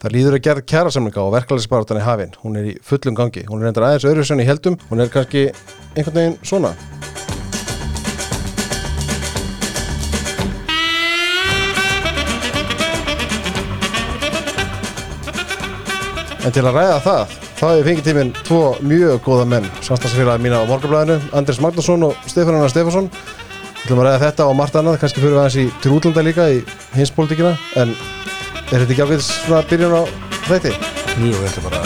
Það líður að gera kjærasamlinga og verklæðisbaratan í hafinn. Hún er í fullum gangi. Hún er reyndar aðeins öðru sem í heldum. Hún er kannski einhvern veginn svona. En til að ræða það, þá hefur fengið tíminn tvo mjög góða menn, samstagsfélagi mína á Morgablaðinu, Andris Magnússon og Stefán Annar Stefánsson. Við ætlum að ræða þetta og margt annað, kannski fyrir við aðeins í til útlanda líka í hinspolítikina, en er þetta ekki ákveðis svona byrjun á þætti? Jú, þetta er bara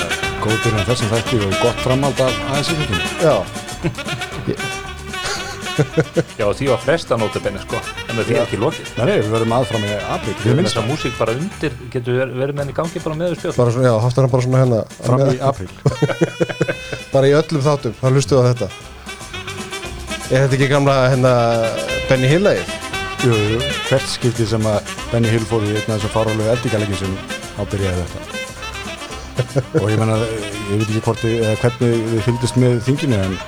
góð byrjun af þessum þætti og gott framhald af aðeins í vikinu. Já, Já, því var flesta nótabenni sko en það er ekki lokið Nei, nei, við verðum aðfram í apríl, Við við minnst þessa músík bara undir getur ver- verið með henni gangi bara með við spjóð bara svona, já, hafst hann bara svona hérna, fram í apríl. bara í öllum þáttum, þá hlustu á þetta. Er þetta ekki gamla hérna Benny Hill-lægið? Jú, jú, hvert skipti sem að Benny Hill fór í einn af þessum farálegu eldingalegin sem á byrjaði þetta. og ég menna, ég veit ekki hvort þið, eða hvernig þið fylgdist með þinginu en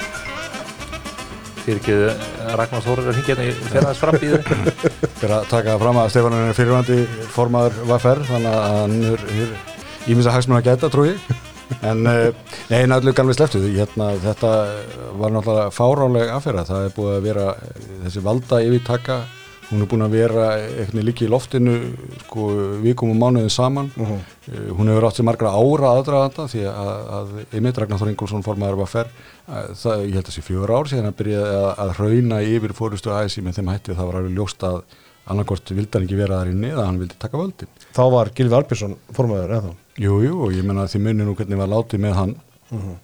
Fyrir ekki að Ragnar Þórir er hingið hérna í ferðast frambíðu fyrir að taka fram að Stefán er fyrirvandi formaður VFR þannig að hann er ímins að hagsmun að geta trúi en eh, nei, náttúrulega gamlega sleftu hérna, þetta var náttúrulega fáráleg affæra, það er búið að vera eh, þessi valda yfirtaka hún er búin að vera eitthvað líki í loftinu sko vikum og mánuðin saman Mhm. Eh, hún hefur átt sér margra ára aðdraðanda því að, að Emil Ragnar Þór Ingólfsson formaður var fer það, ég held að sé fjögur ár síðan að byrja að, að rauna yfir fórustu ASI með þeim hætti það var alveg ljóst að annarkort vildi hann ekki vera þar inni eða hann vildi taka völdin. Þá var Gilvi Albjörnsson formaður, eða þá? Jú, jú, og ég menna að þið munir nú hvernig var látið með hann uh,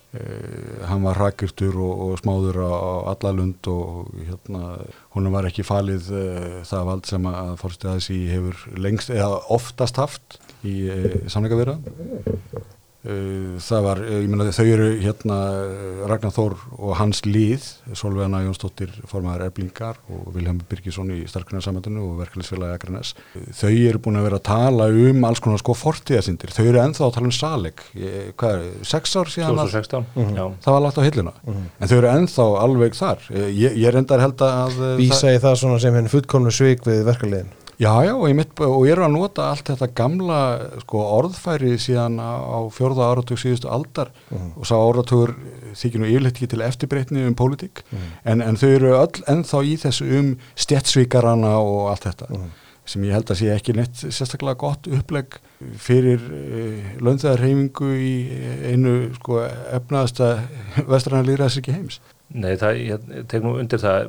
hann var rakirtur og, og smáður á, á alla lund og hérna, hún var ekki falið uh, það vald sem að fórstu ASI hefur lengst eða oftast haft í uh, samleikaverðan Uh, það var, uh, ég meina þau eru hérna uh, Ragnar Þór og hans líð Solveigana Jónsdóttir formaður Eblingar og Vilhelm Birgisson í starfgrunarsamöndinu og verkefnisfélagi Akranes þau eru búin að vera að tala um alls konar sko fortíðasindir, þau eru ennþá að tala um Saleg, hvað er, sex ár síðan að 2016 Já, það var lagt á hilluna. En þau eru ennþá alveg þar. Ég, ég reyndar held að Vísa í það svona sem henni fullkomnu svik við verkefliðin. Já, já, og ég, mitt, og ég er að nota allt þetta gamla sko, orðfæri síðan á, á fjórða áratug síðustu aldar. Og sá áratugur þykir nú yfirleitt ekki til eftirbreytni um pólitík en, en þau eru öll ennþá í þessu um stjætsvíkarana og allt þetta sem ég held að sé ekki neitt sérstaklega gott upplegg fyrir uh, launþeðarheimingu í einu sko, efnaðasta vestræna líðræðsriki heims. Nei, það, ég tek nú undir það.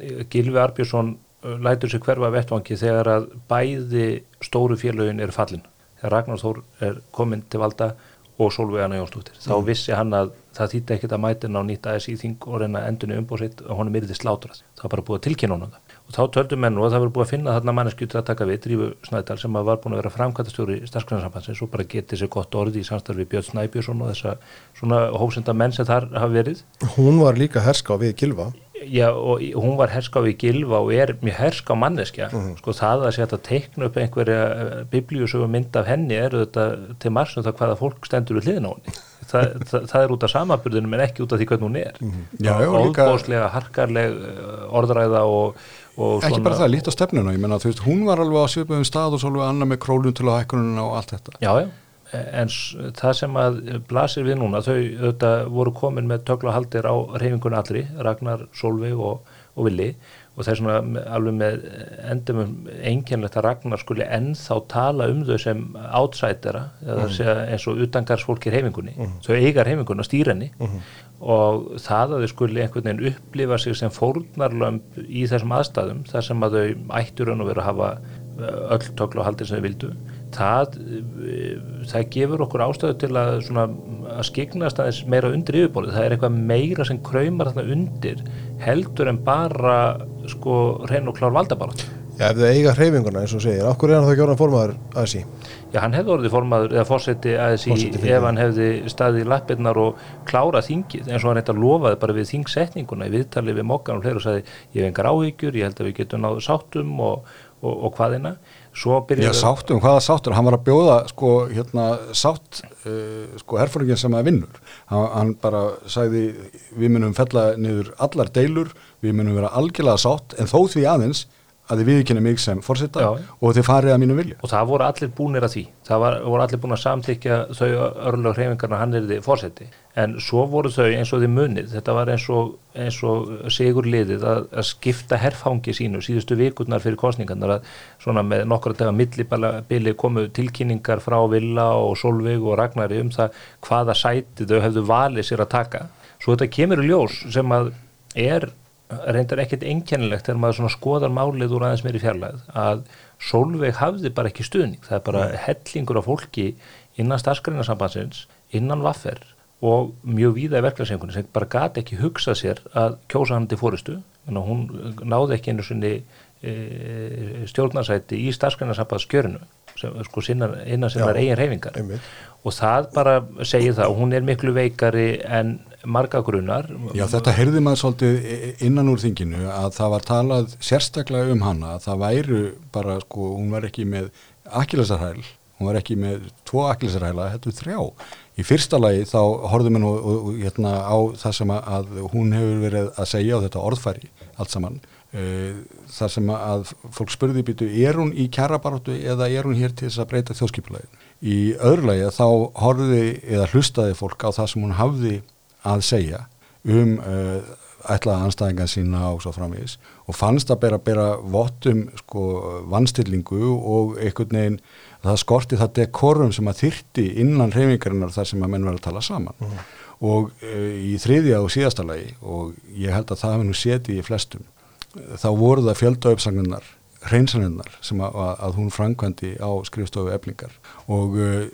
Eh, Gilvi Arbjörnsson eh, lætur sig hverfa vettvangi þegar að bæði stóru félögin eru fallin. Þegar Ragnar Þór er komin til valda og Solveigana Jónsdóttir. Þá vissi hann að það þýtti ekkert að mætina á nýtt ASI þing og reyna endunni umbóðsitt og honum yrði slátrað. Það var bara búið að tilkynna honum það og þá töldu menn nú að það var búið að finna þarna mannesku til að taka við Drífu Snædal sem að var búin að vera framkvæmtastjóri starfsgrunarsambandsins og bara getið sér gott orði í samstarfi Björn Snæbjörnsson og þessa svona hófsenda menn sem þar hafa verið. Hún var líka herská við Gilva. Já, og í- hún var herská við Gilva og er mjög herská manneskja. Sko það að að teikna upp einhverja biblíusögu mynd af henni er þetta til marsum það hvaða fólk stendur við hliðin á henni. Þa, það, það er út af samaburðunum en ekki út af því hvernig hún er. Já, já, líka- harkarleg eh, orðræða og, Ekki bara það, líkt á stefnuna, ég menna þú veist, hún var alveg á svipuðum stað og svo alveg annað með królun til að hækkununa og allt þetta. Já, já, en það sem að blasir við núna, þau auðvitað voru komin með tökla haldir á reyfingun allri, Ragnar, Solveig og, og Vili og það er svona alveg með endum einkennlegt að Ragnar skuli ennþá tala um þau sem eða segja eins og utangarsfólk í reyfingunni, þau eiga reyfingunni og stýra henni. Og það að þau skuli einhvern veginn upplifa sig sem fórnarlömb í þessum aðstæðum, þar sem að þau ættur og vera að hafa öll tökla og haldir sem þau vildu það, eh, það gefur okkur ástæðu til að, svona, að skiknast aðeins meira undir yfirbólið það er eitthvað meira sem kraumar þarna undir heldur en bara sko hrein og klár valdabarátt Já, ef þau eiga hreyfinguna eins og segir, okkur er hann þá ekki orðan formaður ASI? Já, hann hefði orðið formaður eða fórseti aðeins í ef hann hefði staðið í lappirnar og klárað þingið eins og hann eitthvað lofaði bara við þingsetninguna í viðtali við mokkan og fleiri og sagði ég hef engar áhyggjur, ég held að við getum náðu sáttum og, og, og hvaðina Já, sáttum, hvaða sáttur? Hann var að bjóða, sko, hérna, sátt, uh, sko, herfóringin sem að vinnur. Hann, hann bara sagði, við munum fella niður allar deilur, við munum vera algjörlega sátt, en þó því aðeins að þið viðkynna mig sem fórseta Já. og þið farið að mínu vilja. Og það voru allir búnir að því. Það var, voru allir búin að samþykja þau örlög hreyfingarna hann er þið fórseti en svo voru þau eins og þið munið þetta var eins og, eins og sigur liðið að, að skipta herfangi sínu síðustu vikurnar fyrir kostningarnar að svona með nokkra daga millibili komu tilkynningar frá Villa og Solveig og Ragnari um það hvaða sæti þau hefðu valið sér að taka. Svo þetta kemur í ljós sem að er reyndar ekkert einkennilegt þegar maður skoðar málið úr aðeins meiri fjarlæð að Solveig hafði bara ekki stuðning. Það er bara hellingur af fólki innan starfskrænasambansins, innan vaffer og mjög víða í verklæðsengunni sem bara gati ekki hugsað sér að kjósa hann til fóristu hún náði ekki einu svonni e, stjórnarsæti í starfskrænarsambandskjörinu sko innan sinnar eigin reyfingar og það bara segir það og hún er miklu veikari en marga grunar. Já, þetta heyrði maður svolítið innan úr þinginu að það var talað sérstaklega um hana að það væru bara, sko, hún var ekki með akkilesarhæl, hún var ekki með tvo akkilesarhæla, þetta er þrjá. Í fyrsta lagi þá horfðum við hérna, á það sem að, hún hefur verið að segja á þetta orðfæri allt saman. Uh, þar sem að fólk spurði býtu, er hún í kjærabaráttu eða er hún hér til þess að breyta þjóðskipulegin í öðru lagi þá horfði eða hlustaði fólk á það sem hún hafði að segja um uh, ætlaða anstæðingan sína og svo framvegis. Og fannst að bera, bera vottum sko vannstillingu og einhvern veginn það skorti það dekorum sem að þyrti innan reyfingarinnar þar sem að menn verða að tala saman. Og uh, í þriðja og síðasta lagi og ég held að það hefði nú setið í flestum þá voru það fjöldaupsagnar hreinsanirnar sem að, að hún framkvæmdi á skrifstofu eblingar og uh,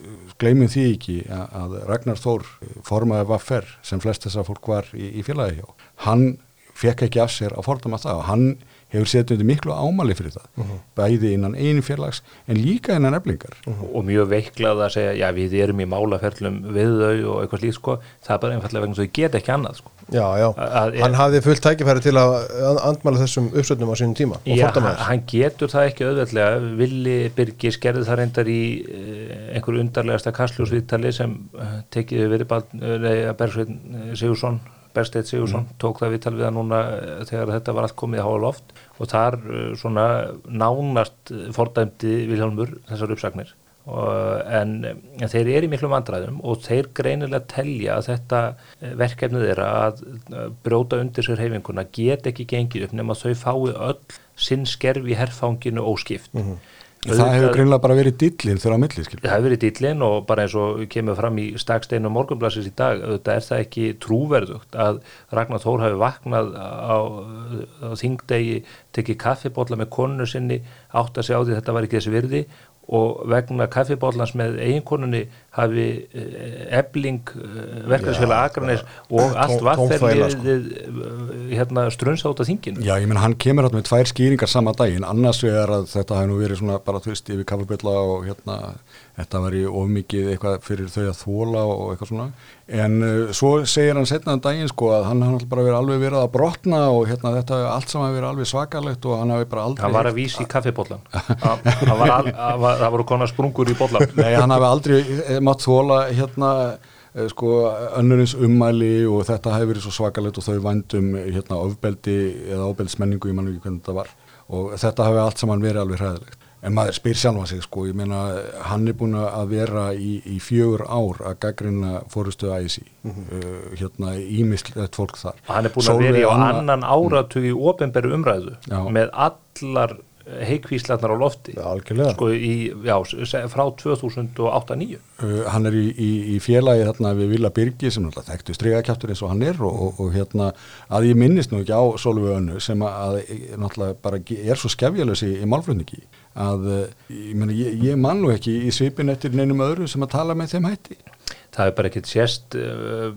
gleymum því ekki að, að Ragnar Þór formaði vaffer sem flest þessar fólk var í, í félagi hjá hann fekk ekki af sér að fordama það og hann hefur setið undir miklu ámali fyrir það Mhm. bæði innan einu félags en líka innan eblingar og mjög veiklað að segja já við erum í málaferlum við þau og eitthvað slíkt sko. Það er bara einfallega vegna þau geta ekki annað sko. Já, já, Að- hann hafði fullt tækifæri til að andmæla þessum uppsögnum á sínum tíma og Já, hann, þess. hann getur það ekki auðveldlega. Vili Birgis gerði það reyndar í eh, einhverju undarlegasta kastljósviðtali sem eh, tekið við Bergsveinn Sigursson Bersteit Sigursson tók það viðtal við hann núna eh, þegar þetta var allt komið í háa loft. Og þar eh, svona nánast eh, fordæmdi Vilhelmur þessar uppsagnir. En, en þeir eru í miklu vandræðum og þeir greinilega telja að þetta verkefnið þeirra að brjóta undir sér heifinguna get ekki gengið upp nema þau fái öll sinn skerfi í herfanginu óskipt það hefur greinlega bara verið dillin þegar á milli skil Það hefur verið dýllin og bara eins og kemur fram í staksteinu og morgunblassis í dag, auðvitað er það ekki trúverðugt að Ragnar Þór hafi vaknað á, á þingdegi, tekið kaffibólla með konu sinni, átt að segja á því þetta var ekki þessi virði og vegna kaffibóllans með eiginkonunni hafi ebling verkefnsfélag Akranes og allt tóm- vafferlið tómþvæla, sko. hérna strunsa út af þinginu. Já, ég menn hann kemur hérna með tvær skýringar sama daginn, annars vegar að þetta hefur nú verið svona bara þú veist yfir kaffabölla og hérna þetta var í ofmikið eitthvað fyrir þau að þóla og eitthvað svona en uh, svo segir hann setnaðan daginn sko að hann hann bara verið alveg verið að brotna og hérna þetta allt saman verið alveg svakalegt og hann hafi bara aldrei Hann var að vísi í var- Það voru konar sprungur í bóllan. Nei, hann hafi aldrei eh, mátt þóla hérna eh, sko önnurins ummæli og þetta hefur verið svo svakalegt og þau vændum hérna ofbeldi eða ofbeldsmenningu, ég mann ekki hvernig þetta var. Og þetta hafi allt saman verið alveg hræðilegt. En maður spyr sjálfa sig sko, ég meina hann er búin að vera í, í fjögur ár að gaggrina fórustu æsi uh, hérna ímislegt fólk þar. Hann er búin að Sólveig vera í annan áratug í ofinberu umræðu Já. með allar heikvíslarnar á lofti. Sko í, já, frá 2008-2009 Uh, hann er í, í, í félagi þarna við Vila Birgi sem þekktu strigakjáttur eins og hann er og, og, og hérna að ég minnist nú ekki á Solveig Önnu sem að, að er svo skefjalös í, í málflutningi. Að uh, ég, meni, ég, ég man nú ekki í svipin eftir neinum öðru sem að tala með þeim hætti það er bara ekkert sést uh,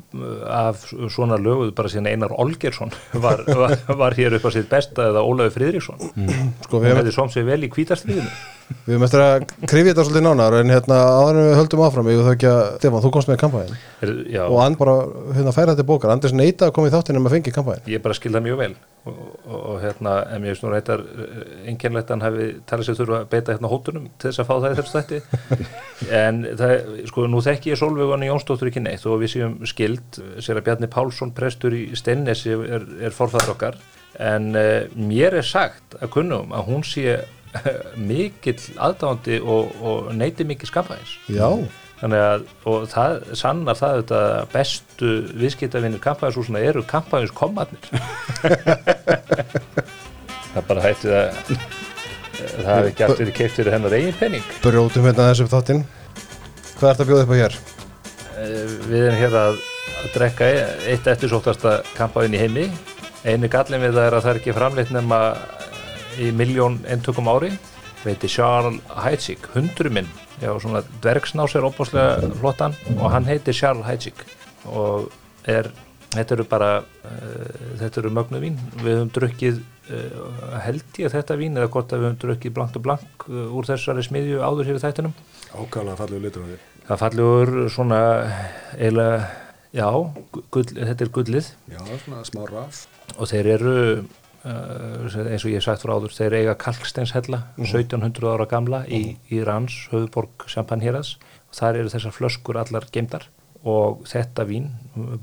af svona löguð bara síðan Einar Olgersson var, var, var hér upp á sitt besta eða Ólafur Friðriksson. Sko, hún við, hefði som sig vel í kvítastriðinu Við höfum eftir að krifja þetta svolítið nánar en hérna áður en við höldum áfram ég þau ekki að, Stefán, þú komst með kampæðin Er, og hann bara hérna færa þetta bókar. Andris neita að koma í þáttinn um að fengi kampæðin ég bara skilða mjög vel og, og, og hérna, en mér finnst nú reyndar einkennlegt að hann hefði talið sér þurfa að beita hérna hóttunum til þess að fá það í þessu þætti en það, sko, nú þekki ég Solveigani Jónsdóttur ekki neitt og við séum skild sér að Bjarni Pálsson, prestur í Steinnesi er, er forfæður okkar. En uh, mér er sagt að kunnum að hún sé mikill aðdáðandi og, og neyti mikið skamfæðis Já, að, og það sannar það þetta bestu viðskiptavinnir kampæðishúsuna eru kampæðins komarnir það bara hætti það það hefði ekki allt verið keift fyrir hennar eigin penning brjótum hérna þessu upp þáttinn. Hvað ert að bjóða upp á hér? Eh, við erum hér að, að drekka eitt eftirsóttasta kampæðin í heimi. Einu gallin við það er að það er ekki framleitt nema í miljón eintökum ári. Veiti Charles Heidsík, hundru minn já, svona dvergsnás er opáslega flottan. Og hann heiti Charles Heidsík og er þetta eru bara uh, þetta eru mögnu vín. Við höfum drukkið uh, held ég þetta vín eða hvort að við höfum drukkið blankt og blank uh, úr þessari smiðju áður hér í þættinum. Ákvæmlega fallegu litur á því. það fallegur svona eiginlega, já, gull, þetta er gullið. Já, svona smá raf. og þeir eru eins og ég hef sagt frá áður, þeir eiga kalksteinshella 1700 ára gamla í, í Rans, höfuborg Champagne-héras og þar eru þessar flöskur allar geimdar og þetta vín,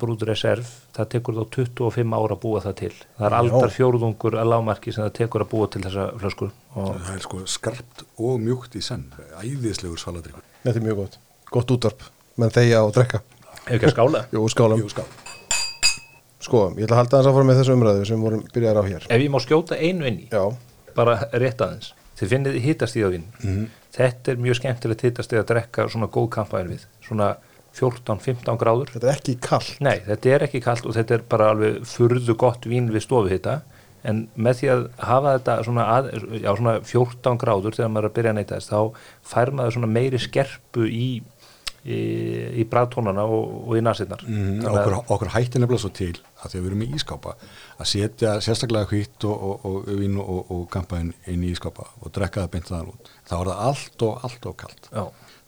brúður reserv það tekur þá 25 ára að búa það til. Það er aldar fjórðungur að lámarki sem það tekur að búa til þessa flöskur og Það er sko skarpt og mjúkt í senn. Æðislegur svaladrykkur. Þetta er mjög gott, gott útvarp. Menn þegja og drekka. Hefur ekki að skála? Jú, skálam Jú, skál. Sko, ég ætla að halda þess að fara með þessu umræðu sem vorum byrjaðar á hér. Ef ég má skjóta einu inn í Já, bara rétt aðeins. Þið finnið hitastíð á vín þetta er mjög skemmtilegt hitastíð að drekka svona góð kampaðin við svona 14-15 gráður. Þetta er ekki kall nei, þetta er ekki kalt og þetta er bara alveg furðu gott vín við stofu hitta en með því að hafa þetta svona, að, já, svona 14 gráður þegar maður er að byrja að neyta þess þá fær maður svona meiri skerpu í í, í bræðtónana og, og í nasinnar Mm, okkur, okkur hætti nefnilega svo til að að við erum í ískápa að setja sérstaklega hvitt og, og, og og, og kampaðin inn í ískápa og drekka það beint þaðan út. þá er það allt og allt og kalt. já,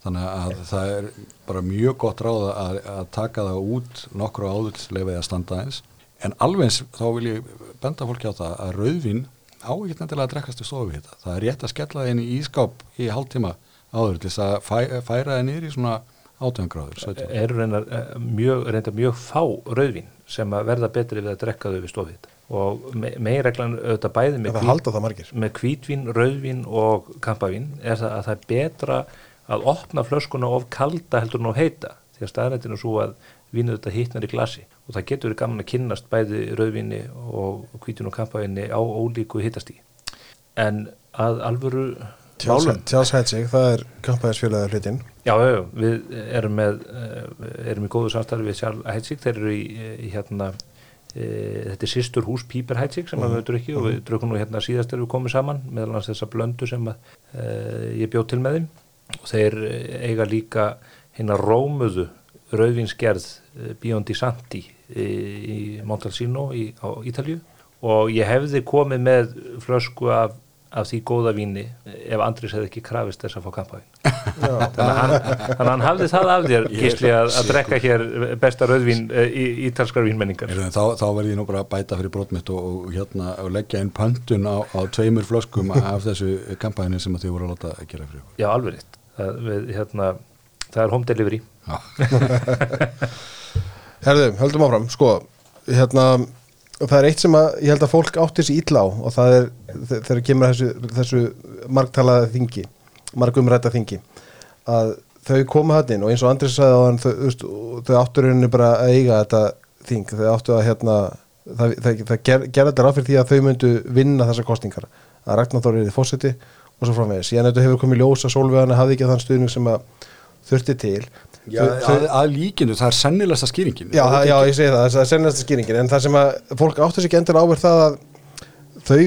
Þannig að það er bara mjög gott ráð að, að taka það út nokkru áður til leifaði að standa eins. En alveg eins þá vil ég benda fólki á það að rauðvin á ekki nefnilega að drekkast í stofu þetta. Það er rétt að skella það inn í ískáp í hálftíma áður til þess að fæ, færa það niður í svona 18 gráður. 17. eru reyndar eh, mjög, reyndar mjög fá rauðvín sem að verða betri við að drekka þau við stofið. Og me meginreglan auðvitað bæði með, margir. með hvítvín, rauðvín og kampavín er það að það er betra að opna flöskuna of kalda heldur en of heita. Því að staðrættinu svo að vínu þetta hittnar í glasi. Og það getur verið gaman að kynnast bæði rauðvíni og hvítvín og kampavíni á ólíku hittastígi en að alvöru málum Tjáls Hætsig, það er kampaðisfélagið hlutinn Já, við erum með eh, erum í góðu samstarfi við Sjálf Hætsík þeir eru í, í hérna e, þetta er sýstur hús Píper Hætsík sem mm. við drukki og við drukum nú hérna síðast þegar við komum saman meðal annars þessa blöndu sem að, e, ég bjóð til með þeim. Og þeir eiga líka hérna rómuðu rauðvinsgerð Biondi Santi e, í Montalcino í, á Ítalju og ég hefði komið með flösku af, af því góða víni ef Andris hefði ekki krafist þess að fá kampavín. Þannig að hann, að hann hafði það af þér gísli að, að drekka hér besta rauðvín eh, í ítalskar vínmenningar. Þá, þá verði ég nú bara að bæta fyrir brotmitt og, og, hérna, og leggja inn pöntun á, á tveimur flöskum af þessu kampæni sem að þið voru að láta að gera fyrir. Já, alveg rétt. Það, við, hérna, það er home delivery. Já, Herðu, höldum áfram, sko hérna, það er eitt sem að ég held að fólk átti sér illa á og það er þe- þegar kemur að þessu, þessu margtalaða þingi, margumrætta þingi að þau koma hann inn og eins og Andris sagði á hann þau, þau áttu rauninni bara að eiga þetta þing, þau áttu að hérna það, það, það ger, gerði þetta ráð fyrir því að þau myndu vinna þessar kostingar að Ragnar Þór er í fósiti og svo framvegis, ég þetta hefur komið ljós að Sólveigana hafði ekki þann stuðning sem að þurfti til Já að, að líkinu, það er sennilegsta skýringin. Já, það, já, ég segi það, það er sennast skýringin en það sem að fólk áttur sig ekki endur áverð það að þau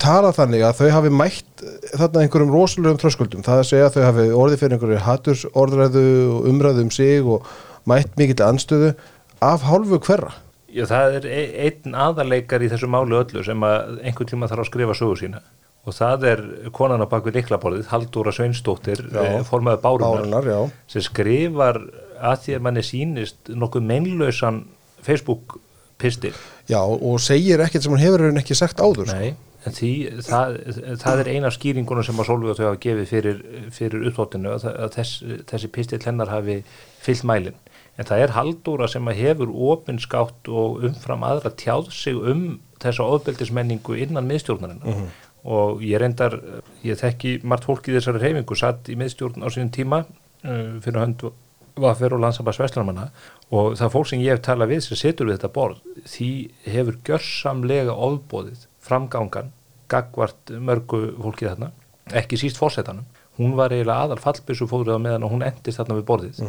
tala þannig að þau hafi mætt þarna einhverjum rosalegum tröskuldum það að segja að þau hafi orðið fyrir einhverju haturs orðræðu og umræðu um sig og mætt mikill anstöðu af hálfu hverra? Já, það er e- einn aðarleikar í þessu máli öllu sem að einhvern tíma þarf að skrifa sögu sína og það er konan á baku liklaborðið, Halldóra Sveinsdóttir Já. eh, formaður Bárunar, Bárunar, sem skrifar að því að manni sýnist nokkuð meinlausan Facebook pistil Já, og segir ekkert sem hún hefur en ekki sagt áður sko. Nei, en því það, það er eina af skýringunum sem að Solveig þau hafa gefið fyrir, fyrir uppþóttinu að, að þess, þessi pistill hennar hafi fyllt mælin. En það er Halldóra sem að hefur opinskátt og umfram aðra tjáð sig um þessa ofbeldismenningu innan miðstjórnarinnar og ég reyndar, ég þekki margt fólk í þessari reyfingu, satt í miðstjórn á sínum tíma uh, fyrir hönd Vaffer og landsambars Vestlarmanna og það fólk sem ég hef talað við sem setur við þetta borð því hefur gjörsamlega ofbóðið framgangan gagvart mörgu fólki þarna ekki síst fórsetanum hún var eiginlega aðal fallbissu fóðrið á meðan og hún endist þarna við borðið.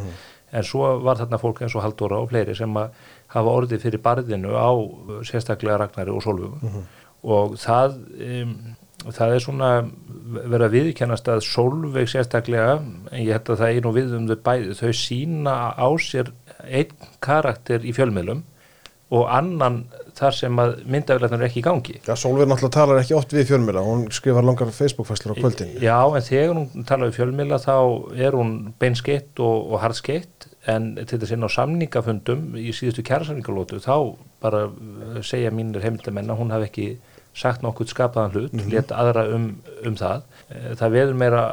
En svo var þarna fólk eins og Halldóra og fleiri sem að hafa orðið fyrir barðinu á uh, sérstaklega Ragnari og Solvögu og það um, það er svona verið að viðkennast að Solveig sérstaklega en ég held að það er nú við um þau bæði þau sína á sér einn karakter í fjölmiðlum og annan þar sem að myndavilegnar er ekki í gangi. Já, Solveig náttúrulega talar ekki oft við fjölmjöla hún skrifar langar Facebook-fæslur á kvöldin. Já, en þegar hún talar við fjölmiðla þá er hún beinskeitt og, og harðskeitt en til þess inn á samningafundum í síðustu kjærasamningalótu þá bara uh, segja mínir heimildamenn að hún hafi ekki sagt nokkuð skapaðan hlut, mm leta aðra um, um það. Eh, Það veður meira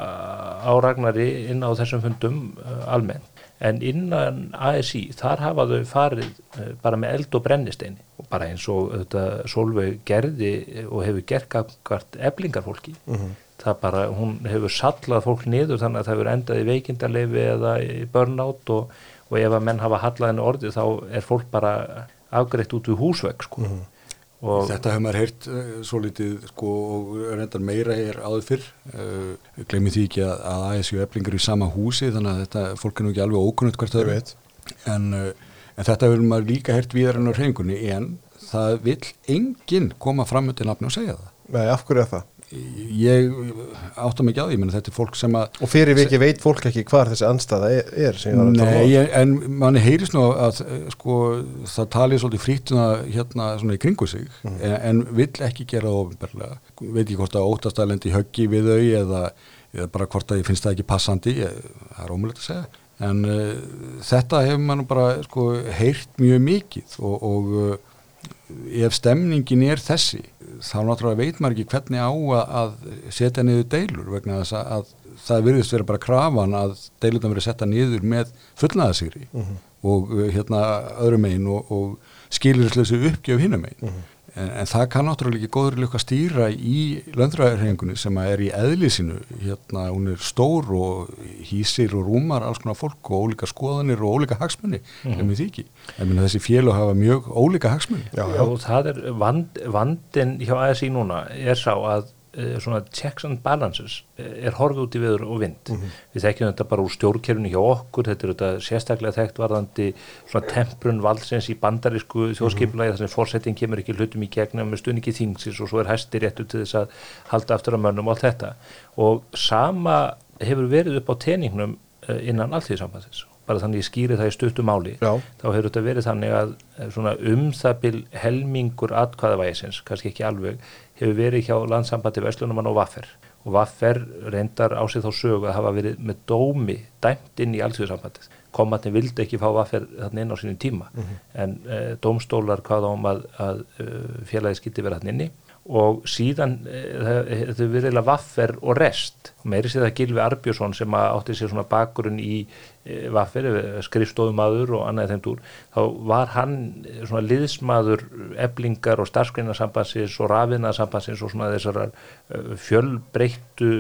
á Ragnari inn á þessum fundum uh, almennt. En innan ASI, þar hafa þau farið uh, bara með eld og brennisteini og bara eins og þetta Solveig gerði og hefur gert gafkvart eblingarfólki. Það bara, hún hefur sallað fólk niður þannig að það hefur endað í veikindarleifi eða í burnout og, og ef að menn hafa hallað henni orði þá er fólk bara afgreitt út við húsvegg sko. Og Þetta hefur maður heyrt uh, svo litið sko, og reyndar meira er áður fyrr. Uh, glemir því ekki að, að ASU eblingar í sama húsi þannig að þetta fólk er nú ekki alveg ókunnut hvert öðru. En, uh, en þetta hefur maður líka heyrt víðar enn á reyningunni en það vill enginn koma fram undir nafni og segja það. Nei, af hverju er það? Ég átta ekki á því, menn þetta er fólk sem að Og fyrir viki veit fólk ekki hvar þessi andstaða er, er Nei, um. ég, en manni heyrist nú að eh, sko, það talið svolítið frítuna hérna svona í kringu sig en, en vill ekki gera það ofinberlega veit ekki hvort að óttast að lendi höggi við þau eða, eða bara hvort að ég finnst það ekki passandi, ég, það er ómulegt að segja. En uh, þetta hefur mann bara sko, heyrt mjög mikið og, og uh, ef stemningin er þessi þá náttúrulega veit maður ekki hvernig á að, setja niður deilur vegna þess að, að það virðist vera bara krafan að deilurna verið setta niður með fullnaðasigri og uh, hérna öðrum megin og, og skilurisleysu uppgjöf hinum megin en, en það kann náttúrulega ekki góður lukka stýra í löndræðarhengunni sem er í eðlisinu hérna hún er stór og hýsir og rúmar alls konar fólk og ólíka skoðanir og ólíka hagsmunni mm -hmm. því ekki en minna, þessi félag hafa mjög ólíka hagsmunni Já, Já, já. það er vand, vandin hjá ASI núna er sá að svona checks and balances eh, er horfið út í viður og vind. Við þekkjum þetta bara úr stjórnkerfinu hjá okkur þetta er þetta sérstaklega þekkt varðandi svona temprun valdsins í bandarísku þjóðskipulagi þar sem fórsetting kemur ekki hlutum í gegnum með stuðningi þingsins og svo er hæsti réttu til þess að halda aftur að mönnum allt þetta. Og sama hefur verið upp á teningnum uh, innan alltíðsambandsins bara þannig ég skýri það í stuttu máli Já. þá hefur þetta verið þannig að eh, um það bil helmingur atkvæðavægisins, kannski ekki alveg hefur verið hjá landsambandi Vestlunumann og Vaffer og Vaffer reyndar á sig þá sögu að hafa verið með dómi dæmt inn í allsvíðsambandið komandi vildi ekki fá Vaffer þarna inn á sínum tíma. En uh, dómstólar hvaða um að, að uh, félagi skildi vera þarna inni. Og síðan uh, þau verið eiginlega Vaffer og rest. Meiri sér það Gilvi Arbjörnsson sem átti sér svona bakgrunn í Vaffer, skrifstofumadur og annað þeim túr, þá var hann eh, svona liðsmaður eblingar og starfsgreinarsambansins og rafinarsambansins og svona þessar fjölbreyttu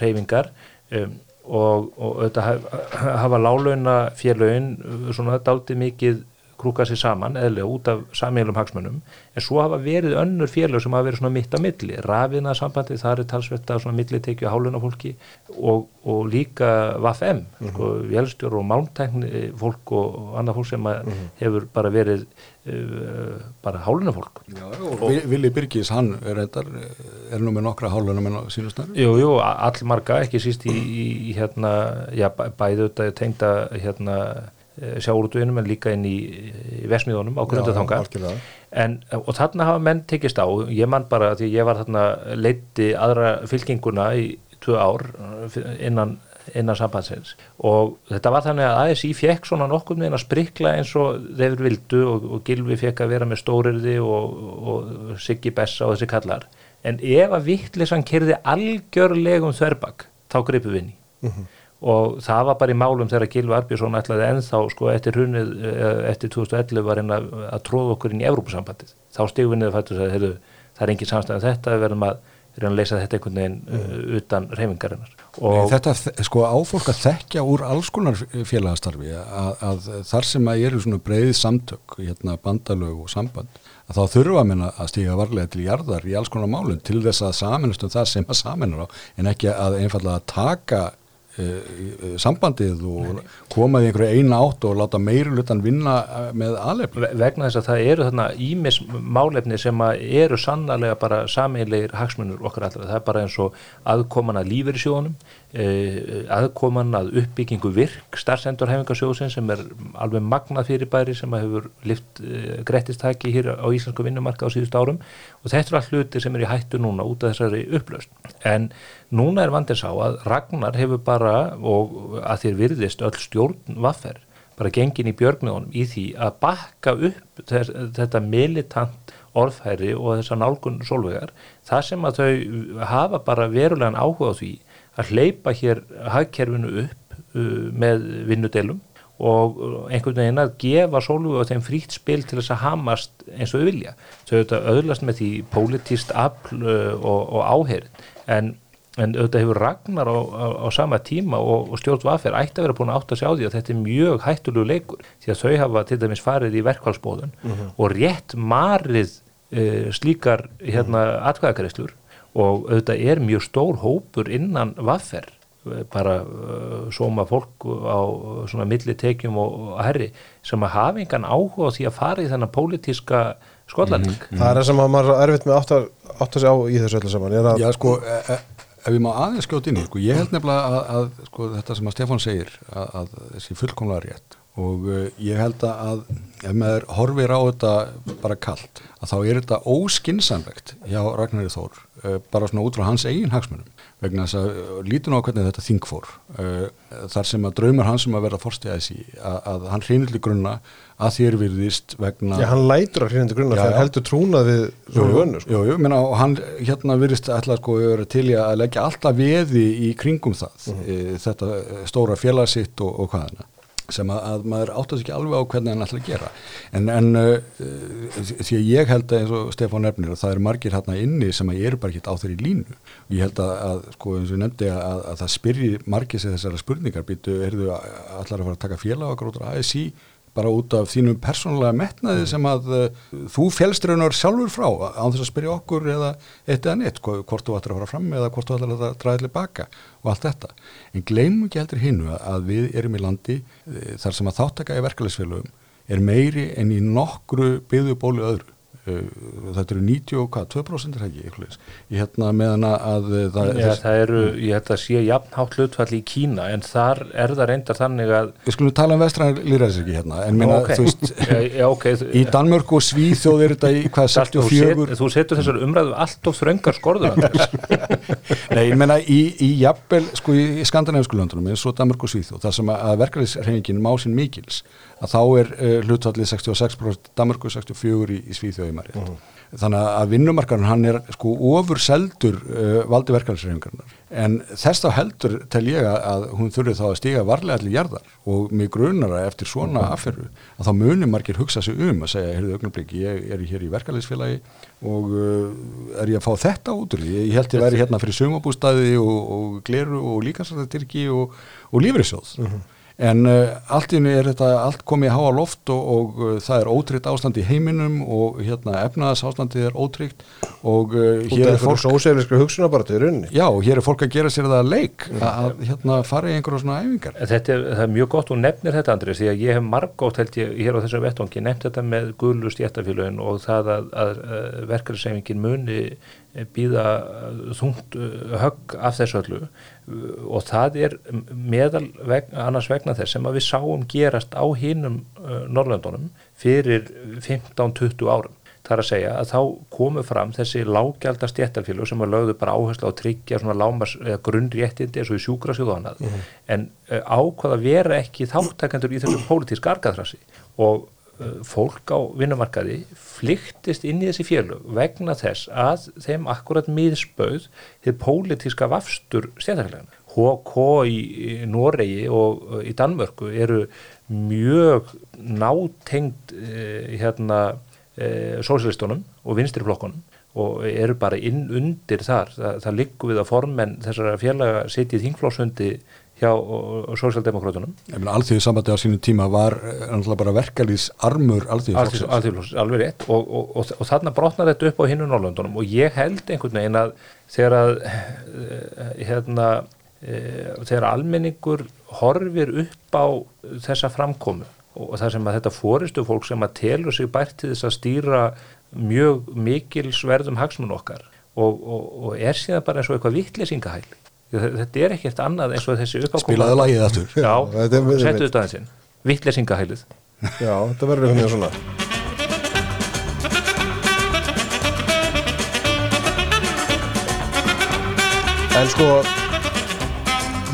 reyfingar um, og, og auðvitað hafa, lálauna félögin svona dálítið mikið krúka sér saman eðlega út af samílum hagsmunum en svo hafa verið önnur félög sem hafa verið svona mitt á milli. Rafina sambandi, það er talsvert af svona millitekju á háluna fólki og, og líka VFM sko, vélstjór og málmtækni fólk og, og annað fólk sem að hefur bara verið uh, bara háluna fólk Já, og Vi- Vili Birgis, hann er, reyndar, er nú með nokkra hálunum en á sínustar Jú, jú, allmarga, ekki síst í, í, í hérna, já, bæ- bæði þetta tengda hérna sjáurútuinum en líka inn í, í vesmiðunum á grundathanga og þarna hafa menn tekist á ég man bara því ég var þarna leiti aðra fylkinguna í tvö ár uh, innan, innan sambandsins. Og þetta var þannig að ASI fekk svona nokkuð með að sprikla eins og þeir vildu og, og Gilvi fekk að vera með stórirði og, og Siggi Bessa og þessi kallar. En ef að vittlisann kerði algjörlegum þverbak þá gripu við inn í og það var bara í málum þegar Gilvi Arbjörnsson ætlaði ennþá sko eftir hrunið eh, eftir 2011 var hann að, að tróða okkur inn í Evrópusambandið þá niður fættu sagði heyrðu, það er engin samstæðan þetta við verðum að, verðum að leysa þetta einhvern veginn mm. utan reyfingarinnar þetta sko áfólk að þekkja úr alls konar félagastarfi að, að þar sem að eru svona breið samtök hérna bandalög og samband að þá þurfa að minna að stíga varlega til jarðar í alls konar málun til þess að saminast um það sem að saminar á en ekki að einfallega taka sambandið og koma í einhverju eina átt og láta meirulutan vinna með aðlefni. Vegna þess að það eru þarna ímis málefni sem eru sannlega bara sameinlegir hagsmunur okkar allra. Það er bara eins og aðkoman að lífeyrisjónum, aðkoman að uppbyggingu virk, starfsendurhefingarsjóðsinn sem er alveg magnað fyrirbæri sem hefur lift grettistæki hér á Íslandsku vinnumarka á síðust árum og þetta er all hluti sem er í hættu núna út af þessari upplaust. En núna er vandins á að Ragnar hefur bara og að þér virðist öll stjórn vaffer bara gengin í björgmiðunum í því að bakka upp þess, þetta militant orðfæri og þessa nálgun solvegar það sem að þau hafa bara verulegan áhuga á því að hleypa hér hagkerfinu upp uh, með vinnudelum og einhvern veginn að gefa sólvögu á þeim frítt spil til þess að hamast eins og þau vilja. Þau auðvitað auðlast með því pólitíst afl uh, og, og áherin en en auðvitað hefur Ragnar á, á, á sama tíma og, og stjórn Vaffer ætti að vera búin að átta sig á því að þetta er mjög hættulegu leikur því að þau hafa til dæmis farið í verkvælsbóðun mm -hmm. og rétt marið uh, slíkar hérna mm -hmm. atkvæðakarislur og auðvitað er mjög stór hópur innan Vaffer bara uh, sóma fólk á svona millitekjum og, og herri sem að hafa engan áhuga á því að fara í þennan pólitíska skollarning. Mm -hmm. Það er það sem að maður er erfitt með átt að átta sig á í þessu öllu saman. Já sko, e, e ef ég má aðeins skjóta inn í, sko, ég held nefnilega að, að sko, þetta sem að Stefán segir að, að þessi fullkomlega rétt. Og uh, ég held að ef maður horfir á þetta bara kallt að þá er þetta óskinsanlegt hjá Ragnarður Þór uh, bara svona út frá hans eigin hagsmunum vegna þess að uh, lítun á hvernig þetta þing fór þar sem að draumar hans um að vera fórstið að þessi að, að hann hreinildi grunna að þér virðist vegna Já, hann lætur að hreinildi grunna þegar heldur trúnað við svona vönnu sko. Jú, jú, menna, og hann hérna virðist alltaf sko til að leggja alltaf veði í kringum það mm -hmm. þetta stóra félagsitt og, og hvaðana sem að, að maður áttast ekki alveg á hvernig hann ætla að gera. En, en uh, því að ég held að eins og Stefán nefnir að það eru margir hérna inni sem að ég eru bara ekki á þeirri línu. Og ég held að, að sko eins og nefndi að, að það spyrji margir sér þessara spurningar. Býtu, erðu allar að fara að taka félag okkur út á ASI bara út af þínum persónulega metnaði sem að uh, þú félstraunar sjálfur frá án þess að spyrja okkur eða eitt eða neitt, hvort þú ættir að fara fram eða hvort þú ættir að draða til baka og allt þetta. En gleymum ekki heldur hinnu að við erum í landi uh, þar sem að þáttaka í verkefælisfélögum er meiri en í nokkru byggðu bóli öðru þetta eru 92% er ekki eitthvað ég hérna meðan að það, Já, það eru, ég að sé jafnhátt hlutfall í Kína en þar er það reyndar þannig að Við skulum tala um vestræðar líðræðisriki hérna en minna, okay. þú veist, ja, okay. í Danmörk og Svíþjóð er þetta í hvað 64 Þú setur þessar umræðu allt of þröngar skorður Nei, ég menna í, í jafnvel, sko í skandinavísku löndunum eins og Danmörk og Svíþjóð, þar sem að verkefnisreifingin má sín mikils að þá er uh, hlutfallið 66% Danmarku 64% í, í Svíþjóði maður uh -huh. þannig að vinnumarkarinn hann er sko ofur seldur uh, valdi verkefælsreifingarnar en þess þá heldur tel ég að hún þurfi þá að stiga varlega allir jarðar. Og mig grunara eftir svona -huh. afferru að þá munir margir hugsa sig um að segja, heyrðu ögnablik, ég er hér í verkefælsfélagi og er ég að fá þetta út úr því, ég held ég væri hérna fyrir sumabústæði og, og gleru og líkansrættirki og, og lífrisjóð -huh en uh, allt í henni er þetta allt komið í háa loft og, og uh, það er ótryggt ástand í heiminum og hérna efnaðas ástandið er ótryggt og uh, hér er fólk Sósæliskri hugsunar bara til runni Já, hér er fólk að gera sér það leik mm. að hérna fara í einhverja svona æfingar. Þetta er, er mjög gott og nefnir þetta Andrés því að ég hef margótt held ég hér á þessum vettongi nefnt þetta með guðlust jættafélagin og það að, að, að verkefnisefingin muni býða þungt högg af þessu öllu og það er meðal vegna, annars vegna þess sem að við sáum gerast á hinnum uh, Norrlöndunum fyrir 15-20 árum. Það er að segja að þá komu fram þessi lágjaldar stjættarfélag sem var lögðu bara áherslu á tryggja grunnréttindi eins og í sjúkrasjóðu og annað mm -hmm. en uh, ákvað að vera ekki þáttakandur í þessu pólitísk argaðrassi og fólk á vinnumarkaði flyktist inn í þessi félög vegna þess að þeim akkurat miðspauð þið pólitíska vafstur stjættarfélagina. HK í Noregi og í Danmörku eru mjög nátengt uh, hérna e, sósíalistunum og vinstirflokkunum og eru bara inn undir þar það, það liggur við að formenn þessara félaga setið þingflósundi hjá sósíaldemokrátunum Alþjóðu sambandi á sínu tíma var eh, bara verkalýs armur alþjóðu Alveg rétt. Og, og, og, og þarna brotnar þetta upp á hinnu Norrlöndunum og ég held einhvern veginn að þegar að eh, hérna e, þegar almenningur horfir upp á þessa framkomu og það sem að þetta fóristu fólk sem að telur sig bært til þess að stýra mjög mikil sverðum hagsmun okkar og, og, og er síðan bara eins og eitthvað vittlesingahæl þetta er ekkert annað eins og þessi uppákoma. Spilaðu lagið aftur. Já, settu þetta aðeins inn. Vittlesingahælið Já, þetta verður veginn svona. En sko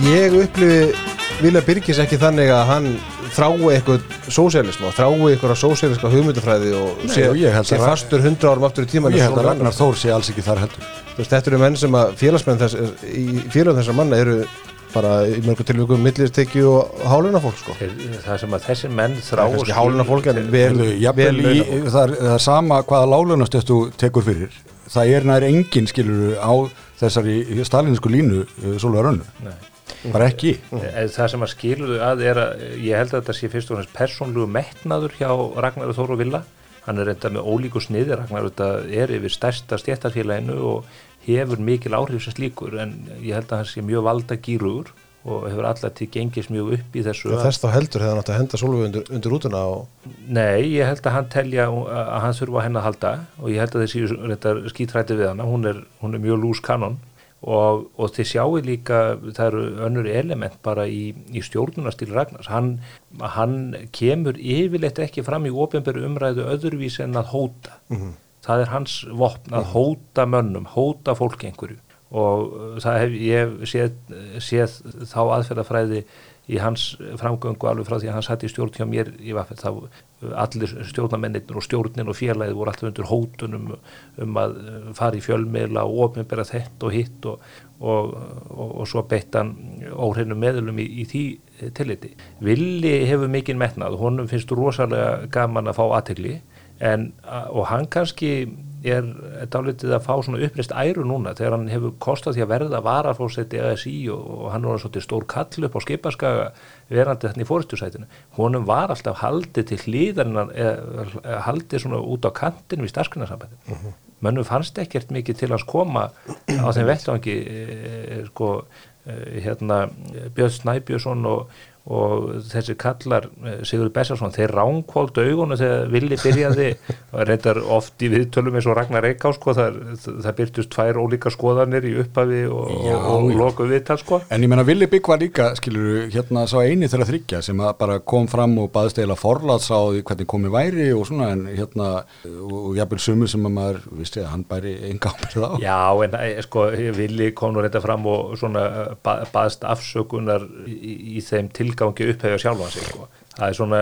ég upplifi Vilja Byrkis ekki þannig að hann þrái eitthvað sósélism og þrái eitthvað sóséliska hugmyndafræði og Nei, sé, og sé fastur hundra árum aftur í tíman og ég held að Ragnar Þór sé alls ekki þar heldur. Veist, þetta eru menn sem að félagsmenn þess, í félagum þessar manna eru bara í mörgu tilvíkum millistekju og háluna fólk sko það sem að þessi menn þrá háluna fólk en vel, vel í, það, er, það er sama hvaða lálunastöð þú tekur fyrir. Það er nær engin skilur á þessari stalinsku línu uh, Solveig Rönnu bara ekki. Mm. það sem að skiluðu að er að ég held að þetta sé fyrst og fremst persónlugu metnaður hjá Ragnar Þóru Villa. Hann er reynda með ólíku sniði Ragnar er yfir stærsta stjættarfélaginu og hefur mikil áhrif sem slíkur en ég held að hann sé mjög valda gýrugur og hefur alltaf til gengis mjög upp í þessu Þess þá heldur hefur hann átt að henda Solveig undir, undir útuna og... Nei, ég held að hann telja að hann þurfa að henn að halda og ég held að þessi skítræti við hann hún er, hún er mjög lús kanon og, og þið sjáu líka það eru önnur element bara í, í stjórnunastíl Ragnars hann, hann kemur yfirleitt ekki fram í ofenbæru umræðu öðruvís en að hóta mm -hmm. það er hans vopn að mm -hmm. hóta mönnum, hóta fólk einhverju og það hef ég séð, séð þá aðferðafræði í hans framgöngu alveg frá því að hann satt í stjórn hjá mér í vaffet þá allir stjórnamennir og stjórnin og félagið voru alltaf undir hótunum um að eh, fara í fjölmiðla og ofinbera þetta og hitt og, og, og, og svo beittan óhreinum meðlum í, í því tilliti. Villi hefur mikinn metnað honum finnst rosalega gaman að fá aðtegli og hann kannski er dálitið að fá svona uppreist æru núna þegar hann hefur kostað því að verða varafósetti ASI og, og hann var svona stór kall upp á skipaskaga verandi þetta í fóristusætinu. Honum var alltaf haldið til hlýðarinn haldið svona út á kantinu við starfsgrunarsambandin. Uh -huh. Mönnum fannst ekkert mikið til að koma á þeim vettvangi e, sko e, hérna Björn Snæbjörnsson og og þessi kallar eh, Sigur Bessarsson, þeir ránkvóldu augunum þegar villi byrjaði reyndar oft í viðtölum eins og Ragnar Eikás sko, það, það byrtust tvær ólíka skoðanir í upphafi og, og, og loku viðtal sko. En ég menna Villi Bygg var líka, skilur, hérna sá eini þeirra þryggja sem bara kom fram og baðist eila forlads á hvernig komið væri og svona en hérna og jafnvel sumu sem að maður, viðst ég að hann bæri enga ámrið á. Já en eh, sko Villi kom nú reynda fram og svona eh, baðist afsökunar í, í þeim til tilgangi upphefja sjálfa sig sko. það er svona,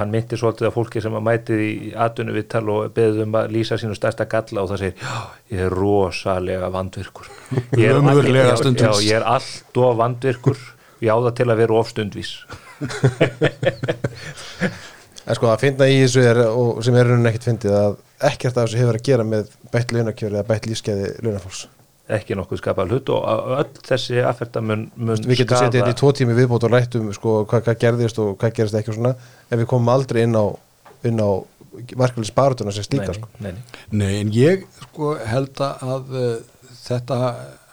hann myndir svolítið að fólki sem að mætið í atvinnu vittal og beðum að lýsa sínu stærsta galla og það segir, já, ég er rosalega vandvirkur. Ég er, all, já, já, ég er allt of vandvirkur. Ég á það til að vera ofstundvís En sko að finna í þessu er, og sem er raunin ekkert fyndið að ekkert af þessu hefur að gera með bætt launakjöru eða bætt lífskeiði launafólks ekki nokkuð skapað hlut og öll þessi aðferda mun, mun Við getum setið þetta í tvo tími viðbót og rættum sko, hvað, hvað gerðist og hvað gerðist ekki og svona en við komum aldrei inn á, á verkefli sparutuna sem slíka nei, sko. nei, nei. nei, en ég sko, held að uh, þetta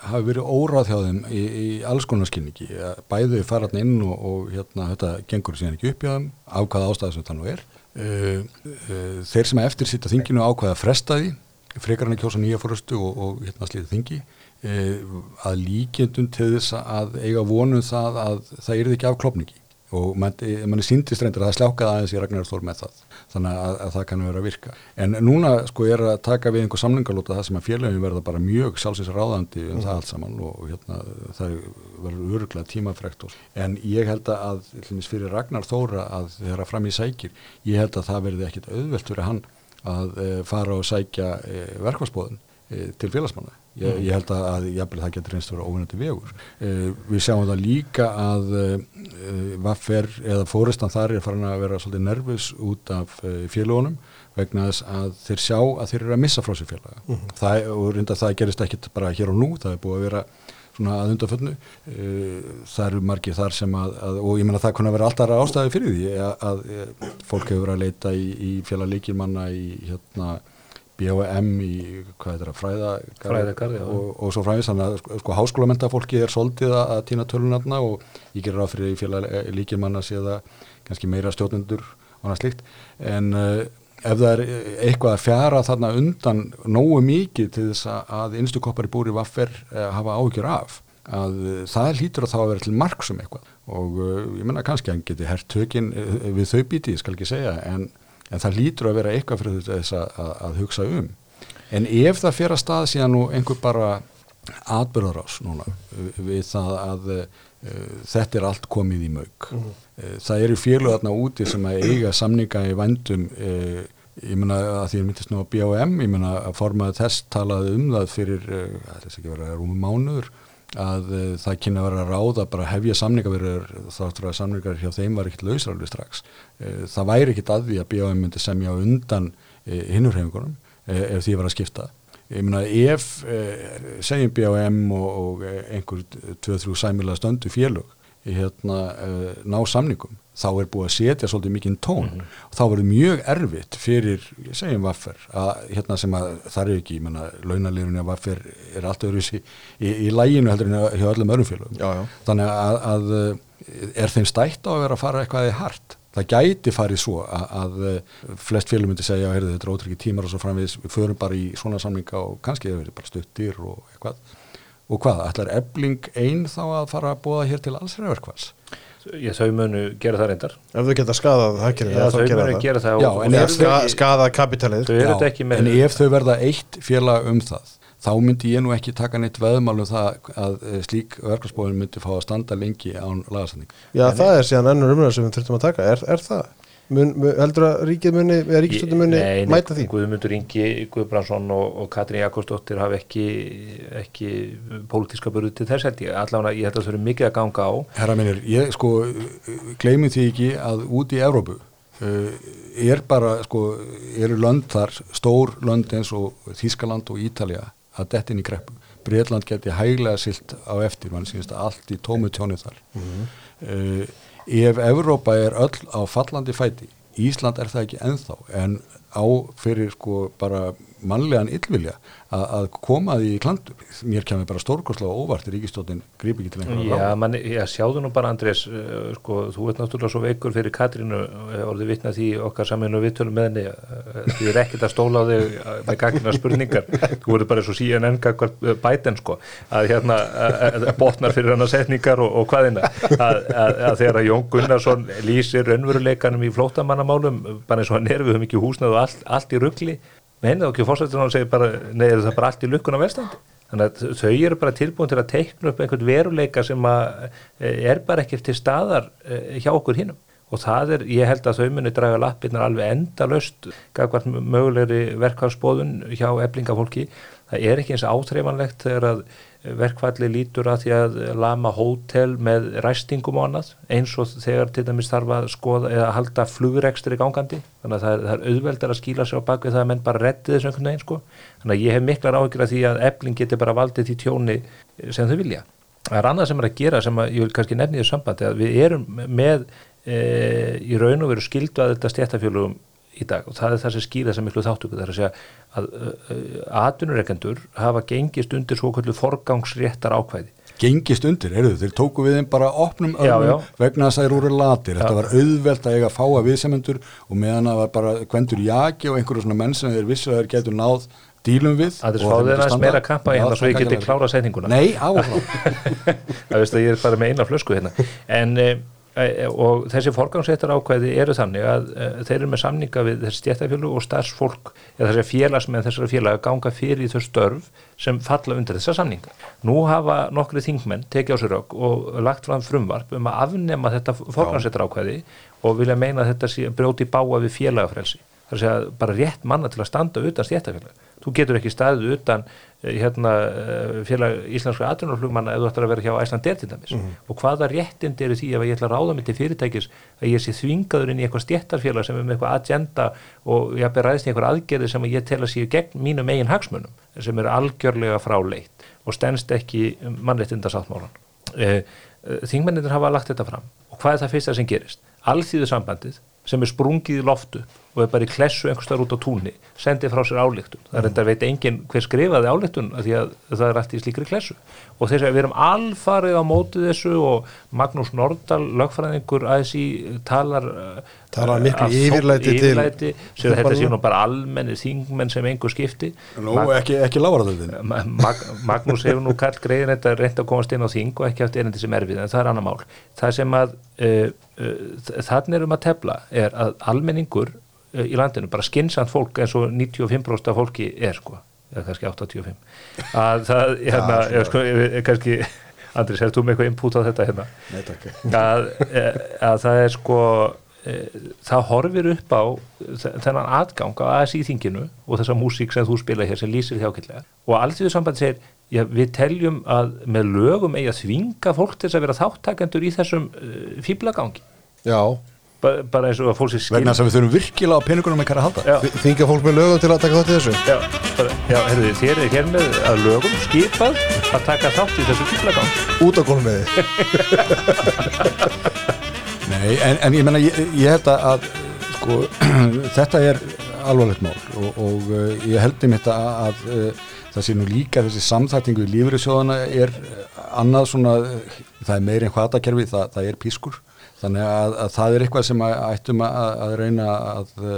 hafi verið órað hjá þeim í, í alls konar skynningi bæðu faraðn inn og, og hérna, þetta gengur síðan ekki upp hjá þeim af hvaða ástæðu sem það nú er uh, uh, þeir sem eftir sitt að þinginu ákvaða fresta því frekar hann að kjósa nýja fórustu og, og hérna slítið þingi e, að líkjendum til þess að eiga vonum það að það er ekki af klopningi og manni man síndist reyndir að það sljákaði aðeins í Ragnar Þór með það. Þannig að, að það kannu vera að virka. En núna sko er að taka við einhver samlingalóta það sem að félagin verða bara mjög sjálfsins ráðandi um mm. það allt saman og hérna, það verður öruglega tímafrekt en ég held að fyrir Ragnar Þóra að þeirra fram í sækir ég held að það verði ekkit auðvelt fyrir hann að e, fara og sækja e, verkvarsbóðin e, til félagsmanna Ég, mm. ég held að, að jafnvel, það getur einst að vera óvinnandi vegur. Uh, við sjáum það líka að uh, vaffer eða fóristan þar er farin að vera svolítið nervus út af uh, félagunum vegna þess að þeir sjá að þeir eru að missa frá sér félaga. Mm. Það, og reynda það gerist ekkit bara hér og nú, það er búið að vera svona að undanfönnu. Það eru margir þar sem að, að og ég menna það kunna vera alltaf ástæði fyrir því að, að fólk hefur verið að leita í, í félaglíkirmanna í hérna BHM í, hvað heitir það, fræða fræðagarði og, og svo fræðis þannig að sko, sko háskólamendafólki er soldið að týna tölunarna og ég gerir ráð fyrir félag eh, líkir manna séða kannski meira stjórnendur og annað slikt en ef það er eitthvað að fjara þarna undan nógu mikið til þess að einstu koppar í búri vaffer uh, hafa ágjör af að uh, það hlýtur að þá að vera til marksum eitthvað. Og ég menna kannski að hann geti hert tökin við þau bíti, ég skal ekki segja en en það lítur að vera eitthvað fyrir þess að, að, að hugsa um. En ef það að stað síðan nú einhver bara atbyrðarás núna við það að þetta er allt komið í mög mm -hmm. það eru félöðarna úti sem að eiga samninga í vandum uh, ég menna að því að myndist nú á BOM ég menna að formaði þess talaði um það fyrir, það er ekki verið að rúmi mánuður að það kynna að vera ráða bara hefja samningaverður þáttur að samningar hjá þeim var ekkert lausralvi strax það væri ekkert að því að BHM myndi semja undan hinnurhefingunum ef því var að skipta ég meina ef segjum BHM og, og einhver 2-3 sæmilag stöndu félög hérna, ná samningum þá er búið að setja svolítið mikinn tón. Mm -hmm. og þá verður mjög erfitt fyrir, segjum vaffer að hérna sem að það er ekki, ég menna launalýrunni að vaffer er allt öðru í, í, í læginu heldur en hjá öllum öðrum félagum þannig að, að er þeim stætt á að vera að fara eitthvað í hart það gæti farið svo að, að flest félagum myndi segja að þetta er ótryggi tímar og svo framvegis, við förum bara í svona samlinga og kannski það verður bara stuttir og eitthvað. Og hvað, ætlar ebling einn þá að fara að búa hér til allsræðverkvals Ég, þau munu gera það reyndar. Ef þau geta skadað hækkerið Já, þau munu gera það Já, og, en og ska, skadað kapitalið. Þau eru þetta ekki með En ef þau verða eitt félag um það þá myndi ég nú ekki taka neitt veðmálum það að eh, slík verkefnsbóðin myndi fá að standa lengi án lagasending Já, en það er síðan ennur umræðar sem við þurftum að taka Er, er það? Mun, mun, heldur að ríkið muni, eða ríkistöndum muni nei, mæta því? Guðmundur Ingi, Guðbrandsson og, og Katrín Jakobsdóttir hafa ekki, ekki pólitíska börðu til þess held ég, allavega ég held að það fyrir mikið að ganga á Herra minnir, ég sko gleymið því ekki að út í Evrópu uh, er bara sko, eru lönd þar, stór lönd eins og Þískaland og Ítalja að dettin í greppu, Breitland geti hæglega silt á eftir, mann sínst að allt í tómu tjónu þar mm -hmm. uh, ef Evrópa er öll á fallandi fæti Ísland er það ekki enþá en á fyrir sko bara mannlegan yllvilja að koma því í klandur. Mér kemur bara stórkoslega óvart í ríkistóttin grípi ekki til einhverja Já, man, já, sjáðu nú bara Andrés uh, sko, þú ert náttúrulega svo veikur fyrir Katrínu orðið vitna því okkar saman og viðtölum með henni uh, því er ekkert að stóla á þig uh, með gagna spurningar þú verður bara svo síðan enga bæten sko að hérna að botnar fyrir hann að setningar og, og hvaðina að, að, að þegar að Jón Gunnarsson lýsir önveruleikanum í flótamannamálum bara eins og hann er við höfum ekki húsnað og allt, allt í ruggli Nei, þá ekki fórsættur og segir bara, nei, er það bara allt í lukkuna velstandi? Þannig að þau eru bara tilbúin til að teikna upp einhvern veruleika sem e, er bara ekkert til staðar e, hjá okkur hinnum. Og það er, ég held að þau muni draga lappirnar alveg endalöst gagvart mögulegri verkvæðsbóðun hjá eblingafólki. Það er ekki eins áþreifanlegt þegar að verkfalli lítur að því að lama hótel með ræstingum og annað eins og þegar til dæmis þarf að skoða eða halda flugrekstur í gangandi. Þannig að það er, það er auðveldar að skýla sér á bakvið það að menn bara reddi þessu einhvern veginn sko. Þannig að ég hef miklar áhyggjur að því að ebling getur bara valdið því tjóni sem þau vilja. Það er annað sem er að gera sem að ég vil kannski nefni þessu sambandi að við erum með e, í raun og veru skildu að þetta stjættafjölugum í dag. Og það er það sem skýra sem miklu þáttöku það er að segja að atvinnureikendur hafa gengist undir svo kvöldu forgangsréttar ákvæði Gengist undir, heyrðu, þeir tóku við þeim bara opnum öllum vegna þess að þeir eru latir. Þetta já. var auðvelt að eiga að fáa viðsemendur og meðan það var bara kvendur jaki og einhverju svona menn sem þeir vissu að þeir getur náð dílum við Það er sváðið aðeins meira kappa Já, hérna svo ég geti klárað setninguna. Nei, áfram það veist að ég er bara með eina flösku hérna. En e, e, og þessi forgangsréttar ákvæði eru þannig að e, þeir eru með samninga við þessi stjættafjölu og starfsfólk eða þessi félagsmenn þessara félaga ganga fyrir þau störf sem falla undir þessa samninga. Nú hafa nokkri þingmenn tekið á sér rauk og lagt fram frumvarp um að afnema þetta forgangsréttar ákvæði og vilja meina að þetta brjóti báa við félagafrelsi það er að segja bara rétt manna til að standa utan stjættafélag. Þú getur ekki staðið utan eh, hérna, eh, félag íslenskra atvinnarflugmanna ef þú ætlar að vera hjá Æsland til dæmis og hvaða réttindi eru því ef ég ætla að ráða mig til fyrirtækis að ég sé þvingaður inn í eitthvað stjættarfélag sem er með eitthvað agenda og ég hafði ræðist í eitthvað aðgerði sem ég tel að séu gegn mínum eigin hagsmunum sem er algjörlega fráleitt og stendst ekki mannréttindasáttmálan. Eh, Þingmenninir hafa lagt þetta fram og hvað er það fyrsta sem gerist? Alþýðu sambandið sem er sprungið í loftu og er bara í klessu einhverstaðar út á túnni sendið frá sér ályktun. Það er enda veit enginn hver skrifaði ályktun af því að það er allt í slíkri klessu. Og þess að við erum alfarið á mótið þessu og Magnús Nordal, lögfræðingur ASI, talar Talar miklu af yfirlæti til- yfirlæti, sér að þetta sé nú bara almenni þingmenn sem engu skipti. Nú, ekki, ekki lávarðöldin Ma- Mag Magnús hefur nú kall greiðin þetta reynd að komast inn á þing og ekki haft erindi sem erfið en það er annar mál. Það sem að uh, uh, þannig erum að tefla er að almenningur í landinu, bara skynsant fólk eins og 95% af fólki er sko eða kannski 85 að það, hérna, eða sko, eða kannski Andris, er þú með eitthvað input á þetta hérna? Nei, takk. Að, eh, að það er sko e, það horfir upp á þe- þennan atgang á ASI þinginu og þessa músík sem þú spila hér sem lýsir því ákveðlega og alltíðu sambandi segir já, við teljum að með lögum eigi að þvinga fólk til þess að vera þáttakendur í þessum uh, fíblagangi Já, bara eins og að fólk sér skil Vegna þess að við þurfum virkilega á peningunum með hverja halda þingja fólk með lögum til að taka þátt í þessu? Já, bara, já, herðu, þér er hér með að lögum skipað að taka þátt í þessu fíblagangi út á gólum með þið Nei, en, en ég menna, ég, ég held að, sko, þetta er alvarlegt mál og, og uh, ég held um þetta að, að uh, það sé nú líka þessi samþættingu í lífriðsjóðana er annað svona, uh, það er meiri en hvatakerfi, það, það er pískur þannig að, að það er eitthvað sem að, ættum að, að reyna að uh,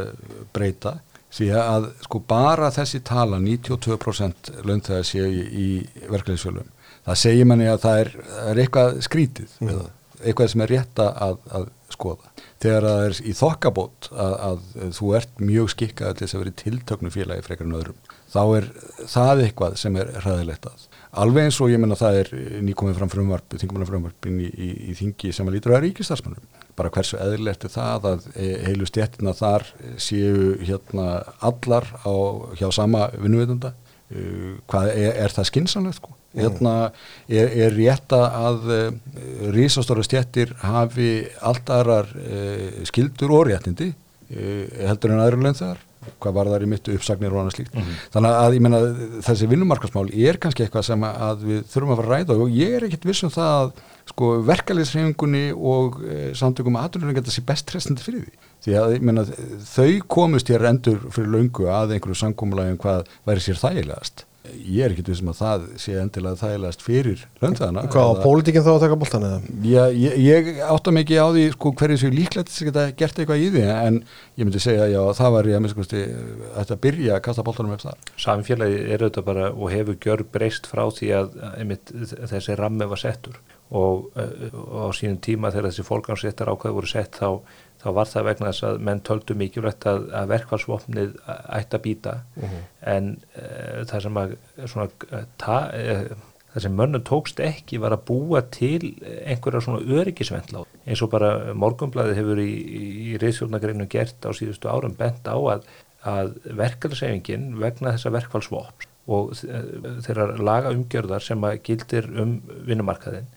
breyta. Því að sko bara þessi tala 92% launþegar séu í, í verkefliðsfjölum það segir manni að það er, er eitthvað skrítið mm. eitthvað sem er rétt að, að skoða. Þegar það er í þokkabót að, að þú ert mjög skikkað til þess að vera í tiltöknu félagi frekar en öðrum þá er það eitthvað sem er hræðilegt að alveg eins og ég menna það er nýkomið fram frumvarp, þingumana frumvarpin í, í, í þingi sem að lítur að ríkistarsmannum bara hversu eðlilegt er það að e, heilu stjættina þar séu hérna allar á, hjá sama vinnuveitunda hvað er, er það skinsanlegt sko? hérna er, er rétt að uh, rísastóra stjættir hafi allt aðrar uh, skildur og réttindi uh, heldur en aðra lögn þar hvað var þar í mittu uppsagnir og annað slíkt. Þannig að ég menna þessi vinnumarkasmál er kannski eitthvað sem að við þurfum að fara að ræða og ég er ekkit viss um það að sko verkefliðsreifingunni og e, samtökum aðunum geta sér best trestandi fyrir því. Því að ég menna þau komust hér endur fyrir löngu að einhverju samkómulagi um hvað væri sér þægilegast ég er ekkit vissum að það sé endilega þægilegast fyrir löndæðana Hvað á pólitíkinn þá að taka boltan eða? Já, ég, ég átta mikið á því sko, hverju séu líklegt þess að geta gert eitthvað í því en ég myndi segja já, það var ég að minnst að byrja að kasta boltanum upp þar. Samfélagi er auðvitað bara og hefur gjör breyst frá því að einmitt, þessi rammi var settur og, og á sínum tíma þegar þessi fólkansréttar ákvæði voru sett þá, þá var það vegna þess að menn töldu mikilvægt að, að verkfallsvopnið ætti að býta uh -huh. en uh, það sem að svona, ta, uh, það sem mönnum tókst ekki var að búa til einhverja svona öryggisvendla eins og bara morgunblæði hefur í, í reyðsjórnagreinu gert á síðustu árum bent á að, að verkefælsefingin vegna þessa verkfallsvopn og þeirra laga umgjörðar sem að gildir um vinnumarkaðin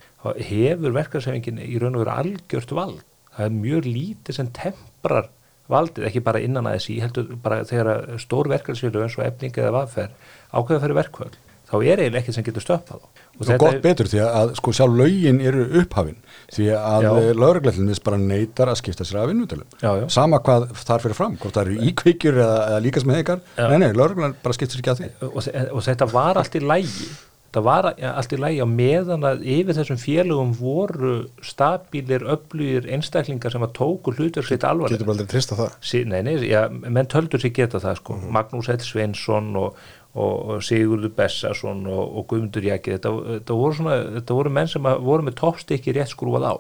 hefur verkefælsefingin í raun og veru algjört vald það er mjög lítið sem temprar valdið, ekki bara innan aðeins í heldur bara þegar stór verkefælsfélög eins og efning eða vaðferð ákveða fyrir verkvöld þá er eiginlega ekkert sem getur stöppað og, og gott er... betur því að sko sjálf lögin eru upphafin því að lögreglætlinn bara neytar að skipta sér af vinnutölum sama hvað þar fyrir fram, hvort það eru íkveikjur eða, eða líka sem heikar, nei nei, lögreglæn bara skipta sér ekki að því. Og, og þetta var allt í lægi það var allt í lægi á meðan að yfir þessum félögum voru stabílir, öflugir einstaklingar sem að tóku hlutur sitt alvarlega. Getur bara aldrei trista það. Sí, Nei, nei, já, menn töldur sér geta það sko. Mm -hmm. Magnús Ell Sveinsson og, og, Sigurður Bessason og, og Guðmundur Jækir þetta, þetta, voru svona, þetta voru menn sem voru með toppstykki rétt skrúað á.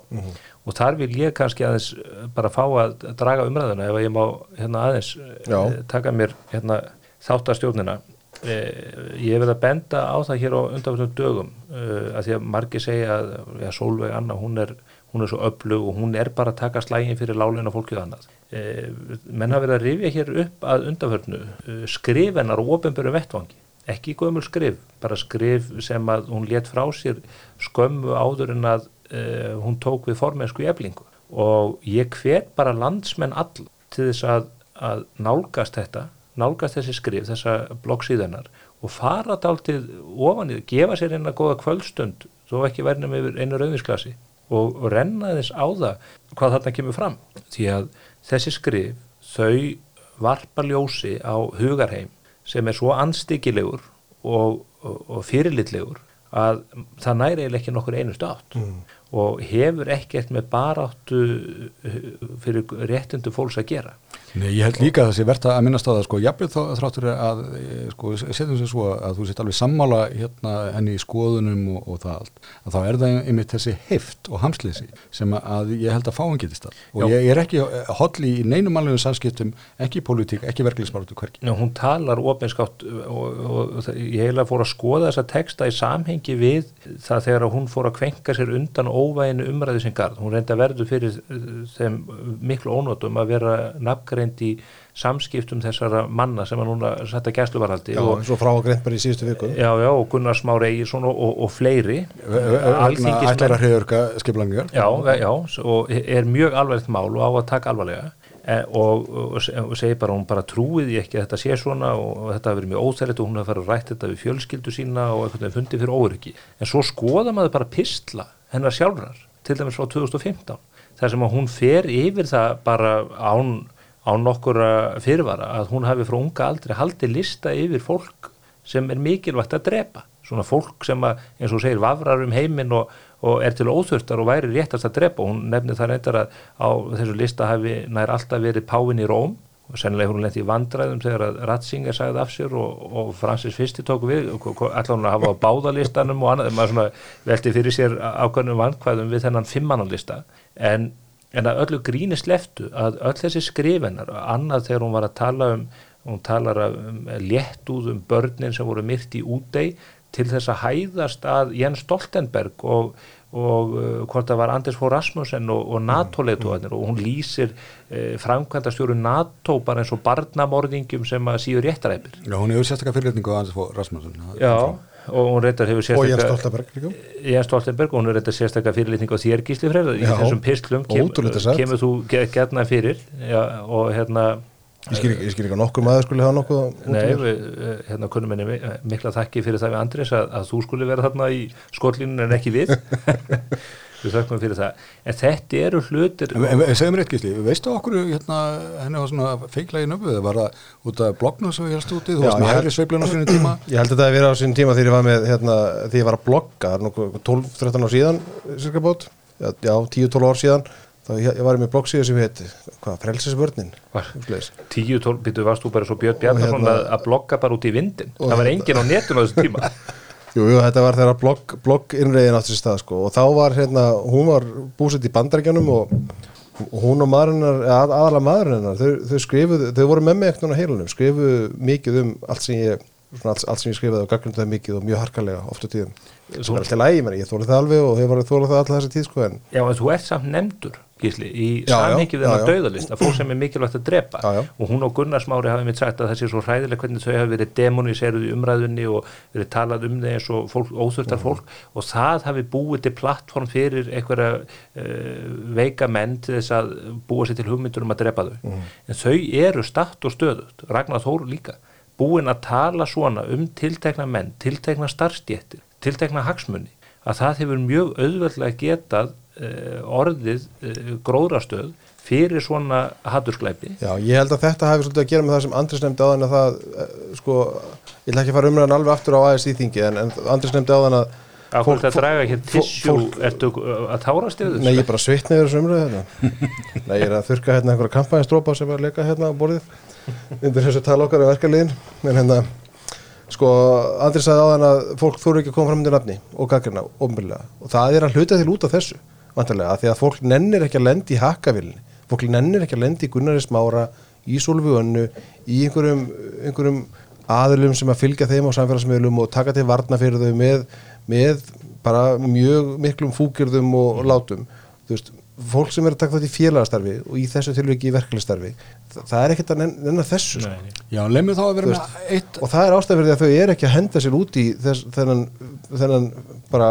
Og þar vil ég kannski aðeins eh, bara fá að draga umræðuna ef ég má hérna aðeins Já. eh, taka mér hérna þáttastjórnina eh, ég vil að benda á það hér á undanfjörnum dögum eh, að því að margir segja að ja, Solveig Anna hún er, hún er svo öflug og hún er bara að taka slægin fyrir láleina fólkið annað. Eh, menn hafa verið að rifja hér upp að undanfjörnu eh, skrifennar og ofinböru vettvangi. Ekki gömul skrif, bara skrif sem að hún let frá sér skömmu áður en að uh, hún tók við formensku eflingu. Og ég hvet bara landsmenn all til þess að, að nálgast þetta, nálgast þessi skrif þessa bloggsíðanar og fara dáltið ofan í það, gefa sér eina góða kvöldstund þó ekki verðnum yfir einu rauðisklasi og, renna þess á það hvað þarna kemur fram því að þessi skrif þau varpa ljósi á hugarheim sem er svo anstíkilegur og, og, og fyrirlitlegur að það næri eiginlega ekki nokkur einu státt mm. og hefur ekkert með baráttu uh, fyrir réttundu fólks að gera Nei, ég held líka að það sé verðt að minnast á það sko, jafnveg þá þráttur að eh, sko, setjum sér svo að þú sett alveg sammála hérna henni í skoðunum og, og það allt, að þá er það einmitt þessi heift og hamsleysi sem að ég held að fáum getist það og Já. ég er ekki hodli í neinum alvegum samskiptum, ekki í pólitík, ekki verkefnisbaratu hverki. Njá, hún talar opinskátt og, og, og ég heila fór að skoða þessa texta í samhengi við það þegar hún fór að kvenka sér undan óvæginu umræði sem garð. Hún reyndi að nafngreind í samskiptum þessara manna sem að núna setja gæsluvarhaldi Já, eins og frá að greint bara í síðustu viku. Já, já, og Gunnar Smár Egirsson og, og, og fleiri. Ætlar að hriðurka skiplangar. já, já, og er mjög alvarlegt mál og á að taka alvarlega. Eh, og, og, segir bara hún bara trúið ég ekki að þetta sé svona og, þetta verið mjög óþægilegt og hún hafi farið að rætt þetta við fjölskyldu sína og veginn fundið fyrir óryggi en svo skoða maður bara pistla hennar sjálfrar, til dæmis frá 2015 þar sem að hún fer yfir það bara án, án nokkur fyrirvara að hún hafi frá unga aldrei haldið lista yfir fólk sem er mikilvægt að drepa. Svona fólk sem að, eins og segir, vafrar um heiminn og, og er til óþurftar og væri réttast að drepa. Og hún nefnir það reyndar að á þessu lista hafi nær alltaf verið Páin í Róm. Og sennilega hún lendi í vandræðum þegar að Ratzinger sagði af sér og, og Francis Fyrsti tók við. Allar hún að hafa á báðalistanum og annað, maður svona velti fyrir sér ákveðnum vandkvæðum við þennan fimmannalista. En, en að öllu gríni sleftu að öll þessi skrifennar, annað þegar hún var að tala um hún talar um létt út um börnin sem voru myrt í útei til þess að hæðast að Jens Stoltenberg og, og uh, hvort það var Anders Fogh Rasmussen og, og NATO-leituðanir og hún lýsir uh, framkvæmdastjóru NATO bara eins og barnamorðingjum sem að síður réttaræpir. Já, hún hefur sérstaklega fyrirlitningu á Anders Fogh Rasmussen. Já, og hún reyndar hefur og Jens Stoltenberg líka. Jens Stoltenberg og hún reyndar sérstaklega fyrirlitning á þér gísli freyr í þessum pislum kem, kemur þú ge- gjarna fyrir já, og hérna Ég skil ekki, ég skil ekki að nokkur maður skulle hafa nokkuð Nei, við, eh, hérna kunnum henni mi- mikla þakki fyrir það við Andris að, að þú skulle vera þarna í skollínun en ekki við við þakkum fyrir það. En þetta eru hlutir En, en, en segðu mér eitt gísli, veistu okkur hérna, henni var svona feikla í nöfðu, var það út af bloggnu sem við helst úti, þú varst með hægri sveiflun á sinni tíma. Ég held að þetta að vera á sín tíma þegar ég var með hérna, þegar ég var að blogga, það er nokkuð 12-13 ár síðan cirka bót, já, já 10-12 ár síðan þá ég, ég var með bloggsíðu sem heit hvað, tíu tól, býtu varst þú bara svo Björn Bjarnason hérna- að, að blogga bara út í vindin það var hérna- engin á netun á þessu tíma Jú, jú, þetta var þegar blogg, blogg innreiðin átti sér stað sko og þá var hérna, hún var búsett í bandarækjanum og, hún og maðurinnar, að, aðalega maðurinnar þau, þau skrifuðu, þau voru með mig ekkert á heilunum skrifuðu mikið um allt sem ég allt, allt sem ég skrifaði og gagnum það mikið og mjög harkalega ofta tíðum. Sem er alltaf lægi, ég þóli það alveg og hefur þólið það alltaf þessa tíð sko en Já, en þú ert samt nefndur Gísli, í Já, já, samhengi við já, þennan að fólk sem er mikilvægt að drepa. Já, já. og hún og Gunnar Smári hafi mitt sagt að það sé svo hræðileg hvernig þau hafi verið demoniseruð í umræðunni og verið talað um þeir eins og fólk, óþurftar fólk. Og það hafi búið til plattform fyrir einhverja uh, veika menn til þess að búa sér til hugmyndur um að drepa þau. En þau eru statt og stöðut Ragnar Þór líka búin að tala svona um tiltekna menn tiltekna starfstjéttir, tiltekna hagsmunni að það hefur mjög auðveldlega getað uh, orðið uh, gróðrastöð fyrir svona hattursklæpi Já, ég held að þetta hafi svolítið að gera með það sem Andris nefndi áðan að það, eh, sko, ég ætla ekki að fara umræðan alveg aftur á ASI þingi en, en Andris nefndi áðan að Af Fólk- að draga hér tissjú, ertu uh, að tárast yfir Nei, þessu? ég bara svitna yfir þessu umræðu hérna. Nei, ég er að þurka hérna einhverja kampænstrópa sem er að leika hérna á borðið undir þessu tala okkar af verkaliðin en hérna, sko, Andri sagði á þann að fólk þóru ekki að koma fram undir nafni og gaggrina ofnbyrlega og það er að hluta til út af þessu vantarlega, af því að fólk nennir ekki að lendi í hakkavilni, fólk nennir ekki að lendi í Gunnari Smára, í Solvi Önnu í einhverjum, einhverjum aðlum sem að fylgja þeim á samfélagsmiðlum og taka til varna fyrir þau með, með bara mjög miklum fúkjörðum og látum. Þú veist, fólk sem er að taka þetta í félagastarfi og í þessu tilviki í verkefnistarfi það, það er ekkert að nenn- nenna þessu sko. Já, leið mér þá að vera Þú með eitt og það er ástæð fyrir því að þau eru ekki að henda sér út í þess, þennan, þennan bara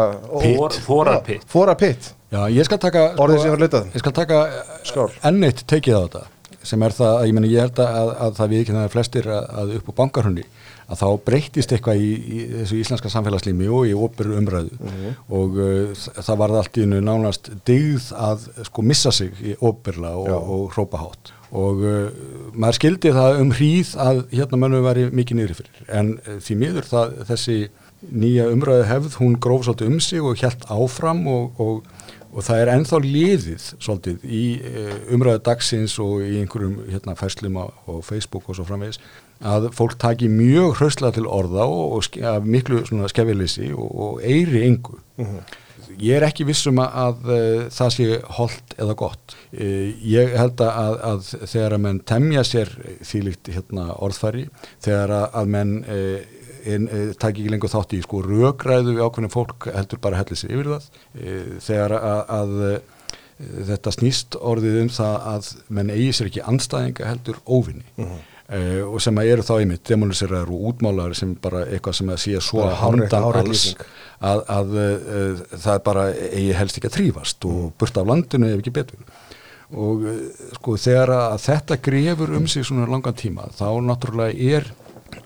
fórapitt, Já, ég skal taka orðið sem var leitað Ég skal taka Skál. enn eitt tekið á þetta sem er það, ég meni ég held að, að það við ekki það flestir að, að upp á bankarhunni að þá breyttist eitthvað í, í þessu íslenska samfélagslími og í óperu umræðu. Mhm. og uh, það var allt í hennu nánast digð að sko missa sig í óperla og, og hrópa hátt. Og uh, maður skildi það um hríð að hérna mönnum væri mikið niðri fyrir. En uh, því miður það, þessi nýja umræðu hefð, hún gróf svolítið um sig og hjælt áfram og, og og það er ennþá liðið svolítið í uh, umræðu dagsins og í einhverjum hérna, fæslum á, á Facebook og svo framvegis að fólk taki mjög hrauslega til orða og, og miklu skefilisi og, og eiri engu. Ég er ekki vissum að, að uh, það sé holdt eða gott. Uh, ég held að, að þegar að menn temja sér þýlikt hérna, orðfæri, þegar að, að menn uh, en e, taki ekki lengur þátt í sko rökræðu við ákveðin fólk heldur bara hellir sér yfir það e, þegar að, að e, þetta snýst orðið um það að menn eigi sér ekki anstæðinga heldur óvinni e, og sem að eru þá einmitt demoniseraður og útmálaður sem bara eitthvað sem að sé svo hárrétt- handan alls að, að e, það er bara eigi helst ekki að trífast og burt af landinu ef ekki betur. Og e, sko þegar að þetta grefur um sig svona langan tíma þá náttúrulega er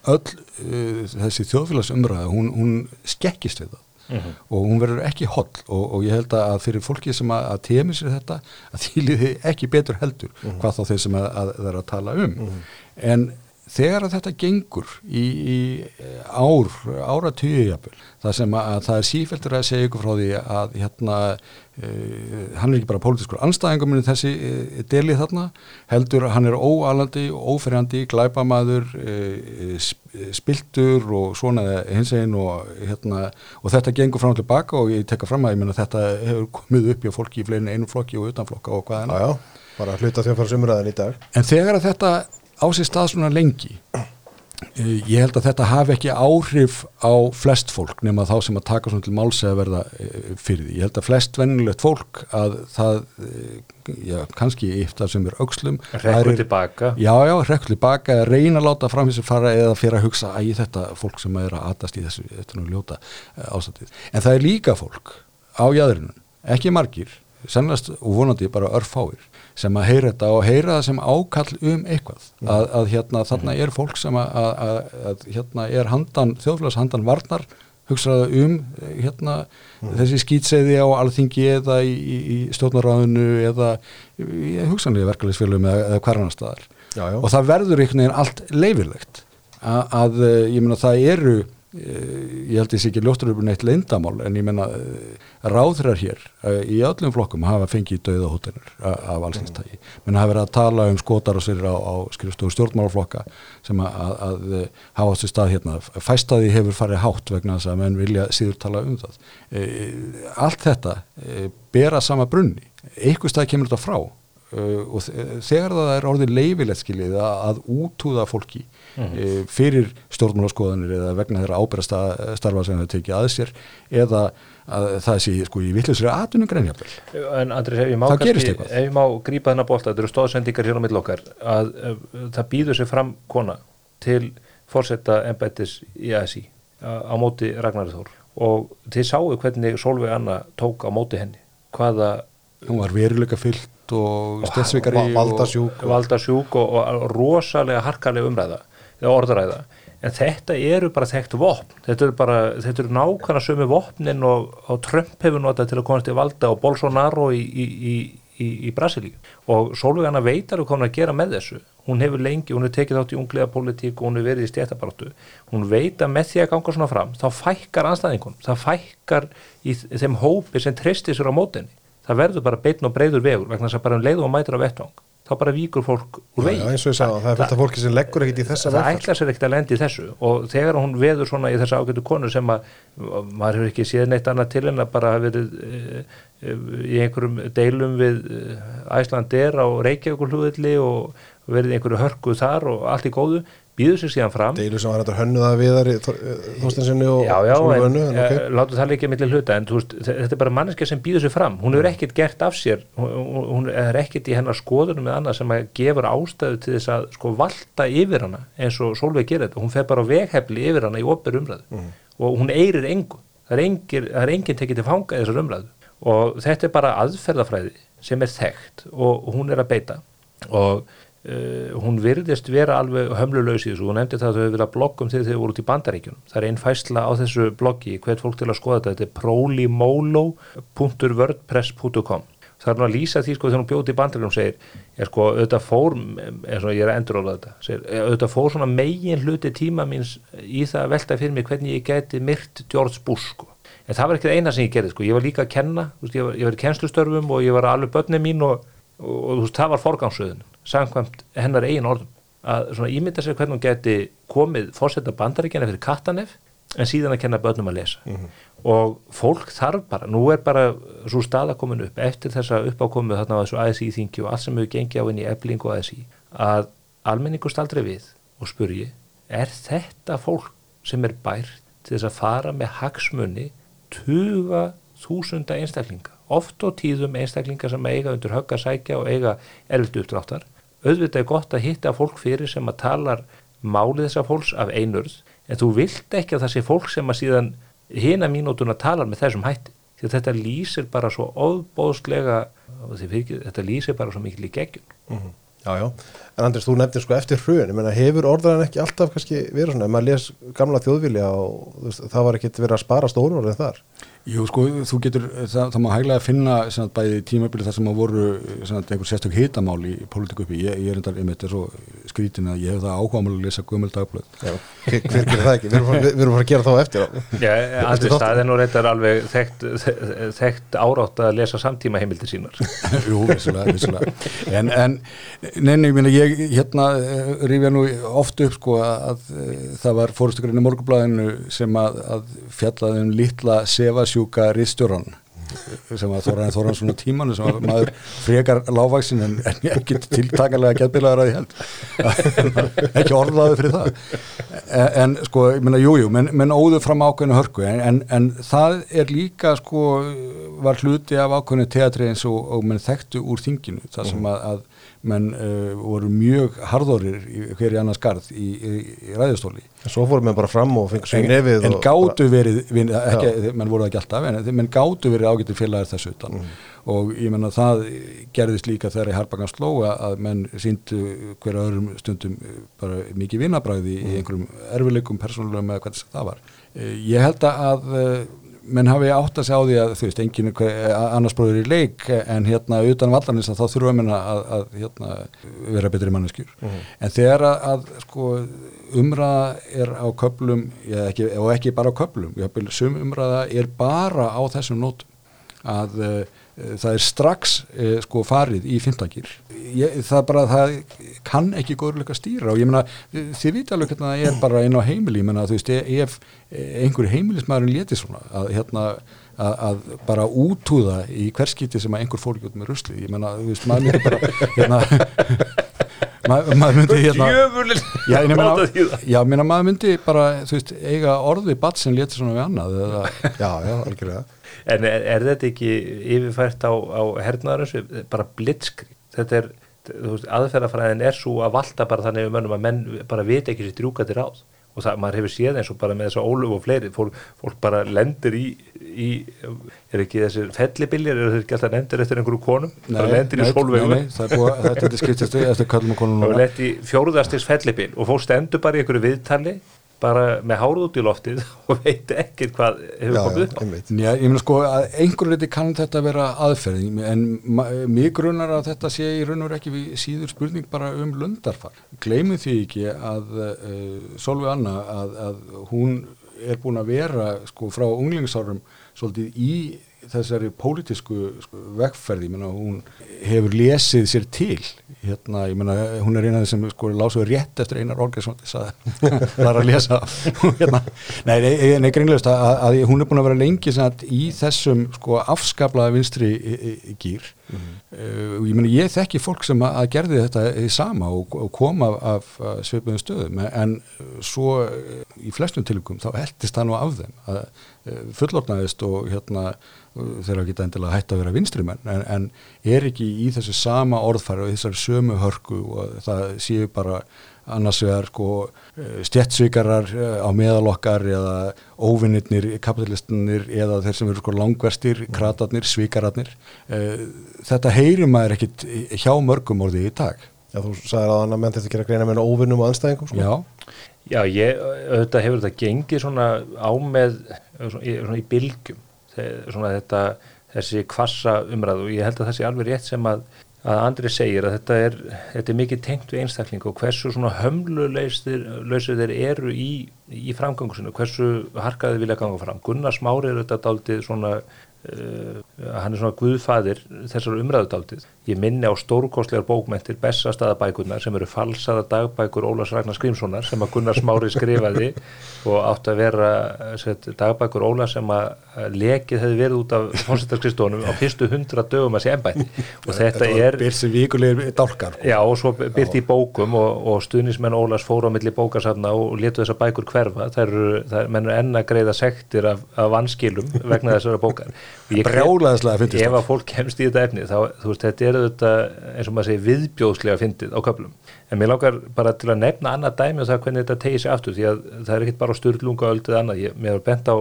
öll uh, þessi þjóðfélagsumræða hún, hún skekkist við það. Og hún verður ekki holl og, og ég held að fyrir fólki sem að, að temi sér þetta að því liði ekki betur heldur hvað þá þeir sem að, að það er að tala um en þegar að þetta gengur í, í ár, ára jafnvel, það sem að, að það er sífæltur að segja ykkur frá því að hérna uh, hann er ekki bara pólitískur anstæðingum en þessi uh, deli þarna heldur hann er óalandi, óferjandi glæpamaður uh, spiltur og svona hins einn og, hérna, og þetta gengur fram og tilbaka og ég tekka fram að ég menna þetta hefur komið upp í fólki í fleinin einum flokki og utanflokka og hvað já, já, bara hluta þjóðfærsumræðin í dag. En þegar þetta á sér stað svona lengi, eh, ég held að þetta hafi ekki áhrif á flest fólk nema þá sem að taka svona til máls eða verða eh, fyrir því. Ég held að flest vennilegt fólk að það, eh, já, kannski yftar sem er aukslum. Rekkur tilbaka. Já, já, rekkur tilbaka, eða reyna að láta fram þessu fara eða fyrir að hugsa að þetta fólk sem er að atast í þessu, þetta er nú ljóta ástættið. En það er líka fólk á jæðrinu, ekki margir, sannast og vonandi bara örfáir sem að heyra þetta og heyra það sem ákall um eitthvað. Að, að hérna þarna er fólk sem að, að, að, að hérna er handan, þjóðfélags handan varnar hugsaða um eh, hérna þessi skýtseiði á alþingi eða í, í, í stjórnaráðinu eða í hugsanlega verkefælisfélum eða, eða hver annar staðar. Og það verður einhvern veginn allt leifilegt að, að eh, ég meina það eru ég held þessi ekki ljóttur upp neitt leindamál en ég meina ráðrar hér eh, í öllum flokkum hafa fengið dauða hóttinur af allsynstægi menn hafa verið að tala um skotar og sér á, á skrifstofu stjórnmálaflokka sem að, að, að eh, hafa ástu stað hérna. Fæstaði hefur farið hátt vegna þess að menn vilja síður tala um það. Allt þetta bera sama brunni. Einhver stað kemur þetta frá. Og þe- þegar það er orðið leifilegt skiljið að, að útúða fólki mm. fyrir stjórnmálaskoðanir eða vegna þeirra ábyrra starfa sem það tekið að sér eða að það sé sko í vittlusri aðtunum greinjafel En Andris, ef ég má, má grípa þennan bolta, þetta eru stóðsendingar hér á mill okkar, að uh, það býður sér fram kona til fórsetta embættis í ASI á móti Ragnarður Þór og þið sáu hvernig Solveig Anna tók á móti henni, hvaða hún var veruleika fyllt og stetsvikari Va- valdasjúk. valdasjúk og, og rosalega harkalega umræða eða orðræða. En þetta eru bara þekkt vopn. Þetta eru bara, þetta eru nákvæmlega sömu vopnin og, og Trump hefur notað til að komast til valda og Bolsonaro í, í, í, í, í Brasilíu. Og Sólveig Anna veit alveg hvað hún að gera með þessu. Hún hefur lengi, hún hefur tekið þátt í ungliða politík og hún hefur verið í stjættabaratu hún veit að með því að ganga svona fram þá fækkar anstæðingun, það fækkar í þeim hópi sem treystir sér á mótinni það verður bara beinn og breyður vegur vegna þess að bara um leiðum og mætur á vettvang þá bara víkur fólk úr vegi já, eins og ég sagði, það er af fólki sem leggur ekkit í þessa það vegferð. ætla sér ekkert að lendi í þessu. Og þegar hún veður svona í þessa ágætu konu sem að maður hefur ekki séð neitt annað til en að bara hafa verið e, e, í einhverjum deilum við Æslandir á Reykjavíkur hlúðilli og verið einhverju hörku þar og allt í góðu býður sér síðan fram. Deilu sem var hægt að hönnuða viðar í Þorstensinni og já, já, Sólveig en, Önnu, en ok. okay. látum það líka millir hluta en veist, þe- þetta er bara manneskja sem býður sér fram. Hún hefur ekkert gert af sér. Hún, hún- er ekkert í hennar skoðunum með annað sem gefur ástæðu til þess að sko valta yfir hana eins og Sólveig gerir þetta, hún fer bara veghefli yfir hana í opir umræðu. Og hún eirir engu, það er, engir, það er enginn tekið til fanga þessar umræðu. Og þetta er bara aðferðafræði sem er þekkt og hún er að beita. Og Uh, hún virðist vera alveg hömlulegs í þessu, hún nefndi það að þau hefur verið að blogga um þegar þau voru út í bandaríkjunum. Það er einn fæsla á þessu bloggi, hvert fólk til að skoða þetta. Þetta er prolymolo.wordpress.com það er nú að lýsa því sko þegar hún bjóti í bandaríkjunum segir, er sko auðvitað fór eins og ég er að enduróla þetta segir, auðvitað fór svona megin hluti tíma míns í það að velta fyrir mig hvernig ég geti myrt George Bush sko. En það var ekki það eina sem ég gerði sko, ég var líka að kenna veist, ég, var, ég var í kennslustörfum og ég var alveg börnin mín og, og, og veist, það var forgangsröðun samkvæmt hennar eigin orðum. Að svona ímynda sér hvernig hún geti komið fórsetta bandaríkjana fyrir kattanef en síðan að kenna börnum að lesa. Og fólk þarf bara, nú er bara svo staða komin upp eftir þessa uppákomu þarna á þessu ASI þingi og allt sem hefur gengið á í ebling og ASI að almenningur staldri við og spurji er þetta fólk sem er bært til þess að fara með hagsmunni tuga þúsunda einstaklinga? Oft og tíðum einstaklinga sem eiga undir högg að sækja og eiga erfitt uppdráttar auðvitað er gott að hitta fólk fyrir sem að talar málið þessa fólks af einurð en þú vilt ekki að það sé fólk sem að síðan hina mínútuna talar með þessum hætti því að þetta lýsir bara svo óbóðslega þetta lýsir bara svo mikil í geggjum Já, já, en Andris, þú nefndir sko eftir hrun, ég menna, hefur orðan ekki alltaf kannski verið svona, ef maður les gamla þjóðvilja og veist, það var ekkit verið að spara stórun en þar. Jú, sko, þú getur, það, það má hæglega að finna sem sagt, bæði tímabili þar sem að voru sem sagt, einhver sérstök hitamál í pólitíku uppi ég, ég er endar, ég mitt er svo skrítin að ég hef það áhugamáli að lesa gömul dagblöð Já, hver gerir það ekki? Við erum fara- við erum fara að gera þá eftir á. Já, Andri þáttinn. staðin og reyndar alveg þekkt, þekkt árátt að lesa samtíma heimildir sínar Jú, vissulega, vissulega En, en neina, ég meina, ég hérna eh, rifja nú oft upp sko að eh, það var fórustukurinn í morgunblæðinu sem að, að fjallaði um litla sefasjúka riðstjóran sem að Þóran Þóran svona tímanu sem að maður frekar lágvaksin en, en ekki tiltakalega geðbilaður að ég held ekki orðlaði fyrir það. En, en sko, ég meina, jújú jú, menn, menn óðu fram ákveðinu hörku en, en, en það er líka sko var hluti af ákveðinu teatri eins og, og menn þekktu úr þinginu það sem að, að menn uh, voru mjög harðorir í hverju annars garð í, í, í ræðustóli En svo fórum við bara fram og fengið í nefið en gátu verið, vin, ekki, menn voru það ekki alltaf en menn gátu verið ágættir félagar þessu utan Mm. og ég menna það gerðist líka þegar í Harpagan slóa að menn síndu hverja öðrum stundum eh, bara mikið vinnabræði Mm. í einhverjum erfileikum persónulegum eða hvernig það var Eh, ég held að menn hafi átt að segja á því að þú veist, enginn annars bróður í leik en hérna utan vallanins að þá þurfa menn að, að hérna, vera betri manneskjur. En þegar að, að sko, umræða er á köplum ekki, og ekki bara á köplum sum umræða er bara á þessum nótum að uh, það er strax uh, sko farið í fymtakir það bara, það kann ekki góðurleika stýra og ég meina, þið vita alveg hvernig það er bara inn á heimili, ég meina, þú veist, ef einhver heimilismæðurinn leti svona að hérna að, að bara útúða í hverskiti sem að einhver fór ekki út með rusli, ég meina, þú veist, maður myndi bara hérna maður maður myndi hérna Já, ég það. já, meina, maður myndi bara, þú veist, eiga orði bat sem leti svona við annað eða, já, já, algjörlega. En er, er þetta ekki yfirfært á, á hernaðarins bara blitzkrig? Þetta er, þú veist, aðferðafræðin er svo að valta bara þannig um mönnum að menn bara vita ekki sér drjúka til ráð. Og það, maður hefur séð eins og bara með þessa ólöf og fleiri, fólk, fólk bara lendir í, í, er ekki þessir fellibiljar, eru þeir ekki alltaf nefndir eftir einhverju konum, bara lendir í sólvegu nei, nei, það er búið, þetta er skiptist eftir kallum og konum og lett í fjóruðastis fellibil og fólk stendur bara í einhverju viðtali bara með hárið út í loftið og veit ekkert hvað hefur Já, komið já, upp á. Já, ég meina sko að einhver leiti kann þetta vera aðferð en mig grunar að þetta sé í raun og ekki við síður spurning bara um lundarfar. Gleymið því ekki að uh, Solveig Anna að, að hún er búin að vera sko frá unglingsárum svolítið í þessari pólitísku sko, vegferði, ég meina, hún hefur lesið sér til. Hérna, ég meina, hún er eina sem sko lásuður rétt eftir einar Olgesson það er að lesa. Hérna, nei, nei, greinlegust að, að hún er búin að vera lengi sagt, í þessum sko afskaplaða vinstri gýr mm -hmm. uh, ég meina, ég þekki fólk sem að gerði þetta í sama og, og koma af, af sveipuðum stöðum en svo í flestum tilugum þá heldist það nú af þeim að fullornaðist og hérna þeirra geta endilega hægt að vera vinstrimenn en, en er ekki í þessu sama orðfæri og þessari sömu hörku og það séu bara annars vegar sko, eh, stjettsvíkarar eh, á meðalokkar eða óvinnirnir, kapitalistinir eða þeir sem eru sko langverstir, mm. kratarnir, svíkararnir eh, þetta heyrir maður ekkit hjá mörgum orði í dag Já, þú sagði að menn þetta gera greina með óvinnum og anstæðingum sko. Já, Já ég, auðvitað hefur þetta gengið svona á með svona svona í bylgjum svona þetta, þessi kvassa umræðu og ég held að það sé alveg rétt sem að, að Andri segir að þetta er, þetta er mikið tengt við einstakling og hversu svona hömluleysir þeir eru í, í framgangu sinu, hversu harkaði vilja ganga fram. Gunnar Smári er þetta daldið svona Uh, hann er svona guðfæðir þessar umræðudaldið. Ég minni á stórkostlegar bókmentir bestastæðabækurnar sem eru falsaða dagbækur Ólars Ragnar Skrimssonar sem að Gunnar Smári skrifaði og átti að vera set, dagbækur Óla sem að lekið hefði verið út af fórsettarskristónum á fyrstu hundra dögum að sé ennbætt og þetta er byrsi vikulegir dálkar já og svo byrt í bókum og, og stuðnismenn Ólas fóru á milli bókarsafna og letu þessar bækur hverfa. Það er mennur enna greiða sektir af, af vanskilum vegna þessara bókar. Brjálaðislega í þetta eins og maður segi viðbjóðslega fyndið á köflum en mér langar bara til að nefna annað dæmi og það hvernig þetta tegir sig aftur því að það er ekkit bara styrlunga öldið annað, ég, mér er bent á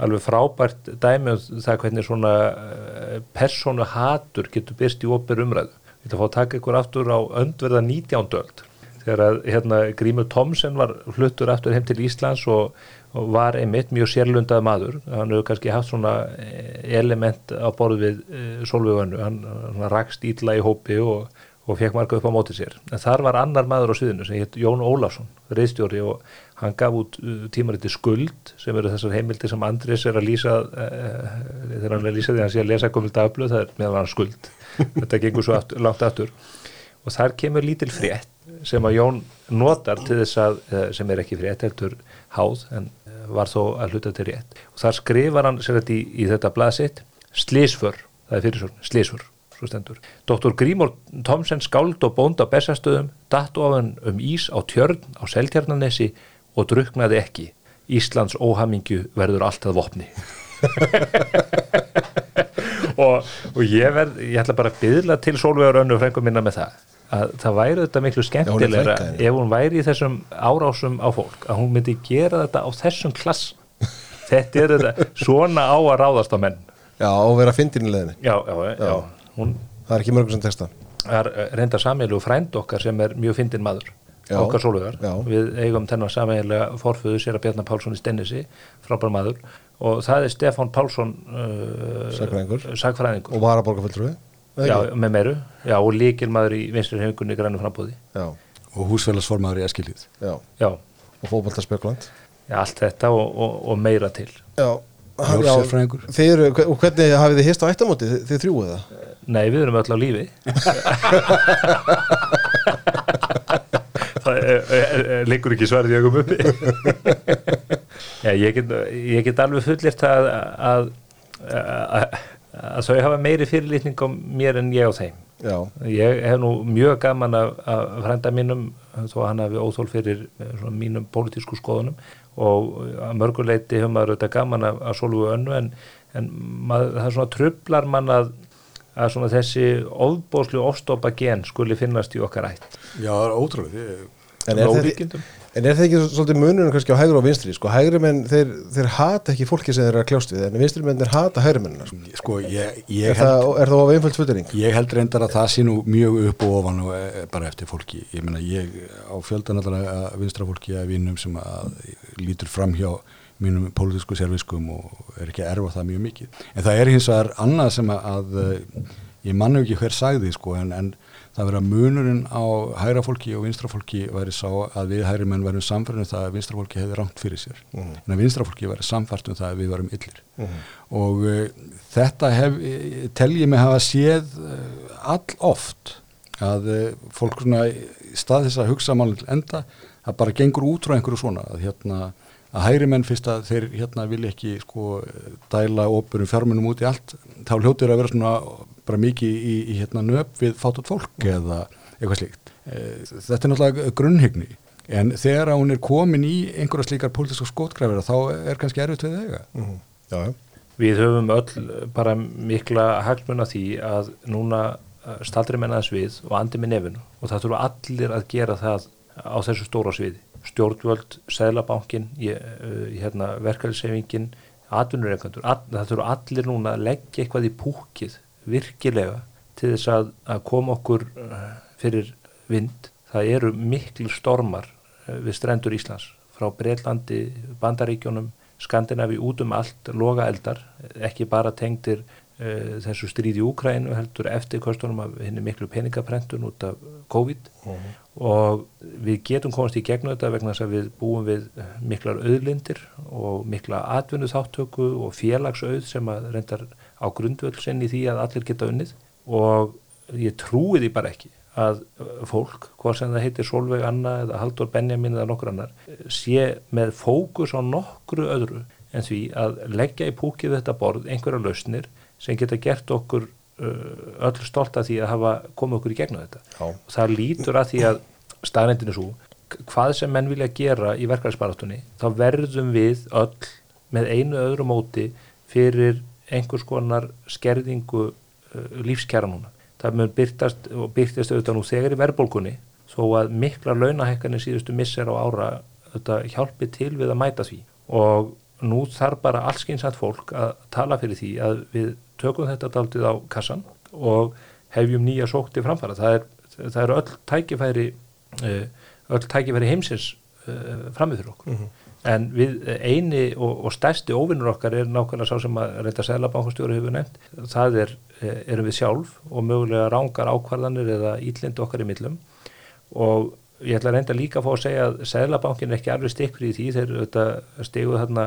alveg frábært dæmi og það hvernig svona uh, persónu hatur getur byrst í óper umræðu ég ætla að fá að taka ykkur aftur á öndverða 19. öld þegar að hérna, Grímur Tomsen var fluttur aftur heim til Íslands og og var einmitt mjög sérlundað maður. Hann hefur kannski haft svona eh, element á borð við eh, Solveiganu hann, hann rakst ítla í hópi og, og fekk marga upp á móti sér. En þar var annar maður á sviðinu sem hétt Jón Ólafsson reyðstjóri og hann gaf út uh, tímariti skuld sem eru þessar heimildi sem Andris er að lýsa e, þegar hann er að lýsa því að hann sé að lesa komil dagblöð það er meðan hann skuld. Þetta gengur svo aftur, langt aftur. Og þar kemur lítil frétt sem að Jón notar til þess að sem er ekki frétt heldur háð en var þó að hluta til rétt og þar skrifar hann sér þetta í, í þetta blasitt slísför, það er fyrirsögn, slísför svo stendur. Dr. Grímur Tomsen skáld og bónd á bestastöðum datt ofan um ís á tjörn á seltjarnanesi og druknaði ekki Íslands óhamingju verður alltaf vopni og, og ég verð ég ætla bara að byðla til Solveig Rönnu frengum minna með það að það væri þetta miklu skemmtilegra ef hún væri í þessum árásum á fólk að hún myndi gera þetta á þessum klass þetta er þetta svona á að ráðast á menn. Já, og vera að fyndin í leðinni já, já, já, já. Hún, Það er ekki mörgur sem texta Það er eh, reynda sameilu frænd okkar sem er mjög fyndin maður okkar sólugar, við eigum þennan sameilega forföðu sér að Bjarnar Pálsson í Stennisi frábær maður. Og það er Stefan Pálsson uh, sagfræðingur og varaborgarfjöldröfi Já, með meiru, já, og líkilmaður í vinstri hengunni grænum frambóði Já, og húsfélagsformaður í Eskilíð Já, já. og fókbaltarspjökland Já, allt þetta og, og, og meira til. Já, já. Þeir, og hvernig hafið þið hist á ættamóti, þið, þið þrjúið það? Nei, við erum öll á lífi. Það liggur ekki svarði ögum uppi. Já, ég get, ég get alveg fullirt að að, að að þau hafa meiri fyrirlitning á mér en ég á þeim. Já. ég hef nú mjög gaman af, af frænda mínum þó að hann hafi óþól fyrir eh, mínum pólitísku skoðunum. Og að mörguleiti hefur maður auðvitað gaman af, af solvu önnu en, en maður, það er svona trublar mann að, að þessi ofbóslu ofstopa gen skuli finnast í okkar ætt. Já, það er ótrúlega En er, þetta, en er það ekki svolítið mununum kannski á hægur og vinstri sko, hægri menn, þeir, þeir hata ekki fólki sem þeir eru að kljást við, en vinstri menn þeir hata hægri mennina sko. sko, ég, ég er, held, það, er það of einföld fullering? Ég held reyndar að það sé nú mjög upp og ofan og e, bara eftir fólki ég meina ég á fjöldan allar vinstra fólki að vinum sem að lítur fram hjá mínum pólitísku serviskum og er ekki að erfa það mjög mikið en það er hins vegar annað sem að ég manna ekki hver sagði sko en, en það verið að munurinn á hægra fólki og vinstra fólki væri sá að við hægri menn verðum samfærið um það að vinstra fólki hefði rámt fyrir sér Mhm. en að vinstra fólki verið samfært um það að við varum illir Mhm. og uh, þetta hef, tel ég mig hafa séð uh, all oft að uh, fólk svona stað þess að hugsa málinn til enda það bara gengur út frá einhverju svona að hérna að hægri menn fyrst að þeir hérna vilja ekki sko dæla óperum fjármunum út í allt þá hljótir að vera svona bara mikið í, í hérna nöp við fátat fólk eða eitthvað slíkt Eh, þetta er náttúrulega grunnhyggni en þegar að hún er komin í einhverja slíkar pólitíska skotgræfira þá er kannski erfitt við þegar Mhm. Já, já. Við höfum öll bara mikla hagsmun af því að núna staldri menna þess við og andi með nefinu og það þurfa allir að gera það á þessu stóra sviði. Stjórnvöld, Sælabankin, hérna, verkefælsefingin, atvinnureikandur, all, það þurfa allir núna að leggja eitthvað í púkið virkilega til þess að, að koma okkur uh, fyrir vind. Það eru miklu stormar uh, við strendur Íslands frá Breitlandi, Bandaríkjónum, Skandinavi út um allt loga eldar, ekki bara tengdir uh, þessu stríði Úkrænu heldur eftir kostunum af henni miklu peningaprentun út af COVID og við getum komast í gegnum þetta vegna þess að við búum við miklar auðlindir og mikla atvinnu þáttöku og félagsauð sem að reyndar á grundvöldsinn í því að allir geta unnið og ég trúi því bara ekki að fólk, hvað sem það heitir Solveig Anna eða Haldur Benjamin eða nokkur annar, sé með fókus á nokkru öðru en því að leggja í púkið þetta borð einhverja lausnir sem geta gert okkur uh, öll stolt að því að hafa komið okkur í gegnum þetta. Já. Það lítur að því að staðnendinu svo, hvað sem menn vilja gera í verkefælisbaratunni, þá verðum við öll með einu öðru móti fyrir einhvers konar skerðingu uh, lífskjara núna. Það mun byrtast og byrtast auðvitað nú þegar í verðbólkunni þó að mikla launahekkanir síðustu misser á ára auðvitað hjálpi til við að mæta því. Og nú þarf bara allskynsamt fólk að tala fyrir því að við tökum þetta daldið á kassan og hefjum nýja sókti framfara. Það er, það er öll tækifæri öll tækifæri heimsins framið fyrir okkur en við eini og, og stærsti óvinnur okkar er nákvæmlega sá sem að reynda sælabankastjóri hefur nefnt. Það er, erum við sjálf og mögulega rángar ákvarðanir eða íllindi okkar í millum. Og ég ætla að reynda líka að fá að segja að sælabankin er ekki alveg stikkur í því. Þeir steguð þarna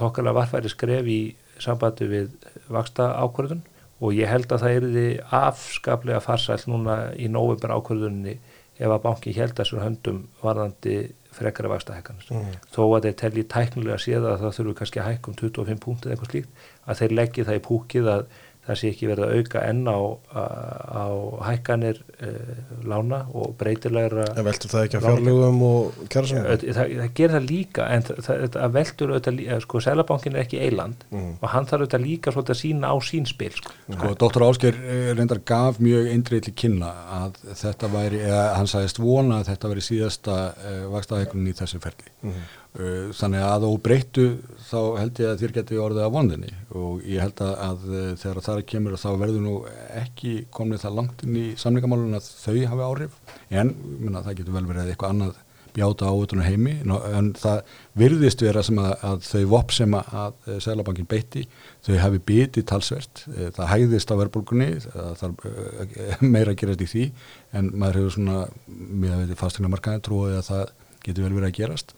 þokkarlega varfæri skref í sambandi við vaksta ákvarðun og ég held að það erði afskaplega farsælt núna í nóvember ákvarðunni ef að banki held þessum höndum varðandi frekara vakstahækkanast. Mm. Þó að þeir telli tæknilega séð að það þurfu kannski að hækka um 25 punktið eitthvað slíkt, að þeir leggja það í púkið að það sé ekki verið að auka enn á, á hækkanir uh, lána og breytilegra En veldur það ekki að fjárlugum og kjærasamum? Það, það, það gerir það líka en það, það veldur auðvitað líka, sko, Sælabankin er ekki eiland mm. og hann þarf auðvitað líka svolítið að sína á sín spil, sko. Sko, Dr. Ásker reyndar gaf mjög eindrið til kynna að þetta væri, eða hann sagðist vona að þetta væri síðasta uh, vakstahækunni í þessu ferli. Mm. Uh, þannig að þú breyttu þá held ég að þér geti orðið af vonðinni. Og ég held að, að þegar það kemur þá verður nú ekki komnið það langt inn í samlingamálun að þau hafi áhrif. En minna, það getur vel verið eitthvað annað bjáta á utan heimi. En það virðist vera sem að, að þau vopp sem að, að Sælabankin beitti þau hafi bitið talsvert. Það hægðist á verðbólkunni það er meira að gerast í því. En maður hefur svona að við fastegna markaði trúið að það getur vel verið að gerast.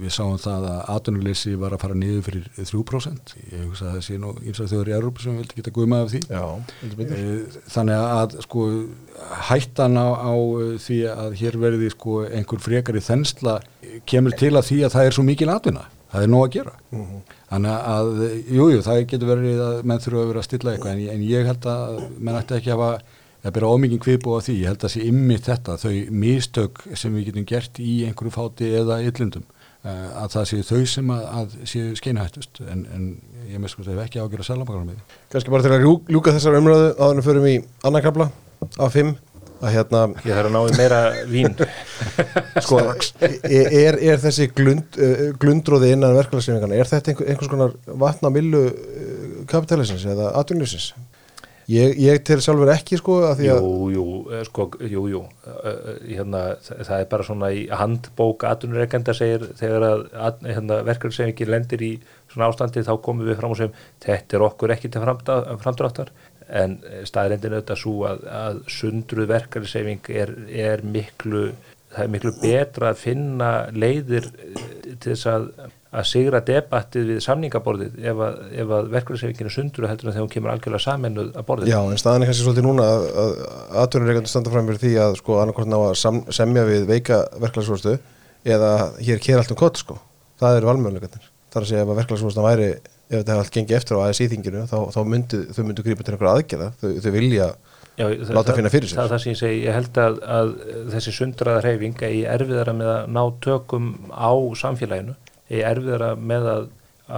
Við sáum það að atvinnuleysi var að fara niður fyrir 3%. Ég hugsa að það sé nú eins og þjóður í Európa sem vildi geta guðmað af því. Já, Þannig að sko hættan á, á því að hér verði sko einhver frekari þensla kemur til að því að það er svo mikil atvinna. Það er nóg að gera. Mm -hmm. Þannig að, jújú, jú, það getur verið að menn þurfa að vera að stilla eitthvað en, en ég held að menn ætti ekki að hafa það byrja ómikið á því, ég held að sé ymmið þetta, þau mistök sem við getum gert í einhverju fáti eða yllindum, að það séu þau sem að, að séu skeinhættust en, en ég með sko að það hef ekki ágjör að selja bakar með því. Kannski bara til að ljúka þessar umröðu á þannig förum í annarkabla á fimm að hérna Ég þarf að ná í meira vín sko, er, er þessi glund, glundróði innan verkefælagsefingana, er þetta einhver, einhvers konar vatnamillu kapitalisins eða atvinnlýsins? Ég, ég til sjálfur ekki sko að að Jú, jú, sko, jú, jú. Hérna, það er bara svona í handbók aðunurreikenda segir þegar að hérna, verkefælsefingin lendir í svona ástandi þá komum við fram og segjum þetta er okkur ekki til framdráttar. En staðrendin auðvitað svo að, að sundruð verkefniseyfing er, er miklu það er miklu betra að finna leiðir eh, til þess að, að sigra debattið við samningaborðið ef að, ef að verkefniseyfingin er sundruð heldur en þegar hún kemur algjörlega samennuð að borðið Já, en staðan er kannski svolítið núna að, að atvinnureikandur standa fram fyrir því að sko annarkort ná að sam, semja við veika verklagsvörstu eða hér kér allt um kott sko. Það eru valmjöðuleikandir. Það er að segja ef að verklagsvörstan væri, ef þetta hefði allt gengið eftir á ASI þinginu, þá, þá myndi, þau myndu grípa til einhverja aðgerða. Þau, þau vilja Já, láta finna fyrir sér. Það er það sem ég segi, ég held að, að þessi sundraða hreyfinga í erfiðara með að ná tökum á samfélaginu, í erfiðara með að,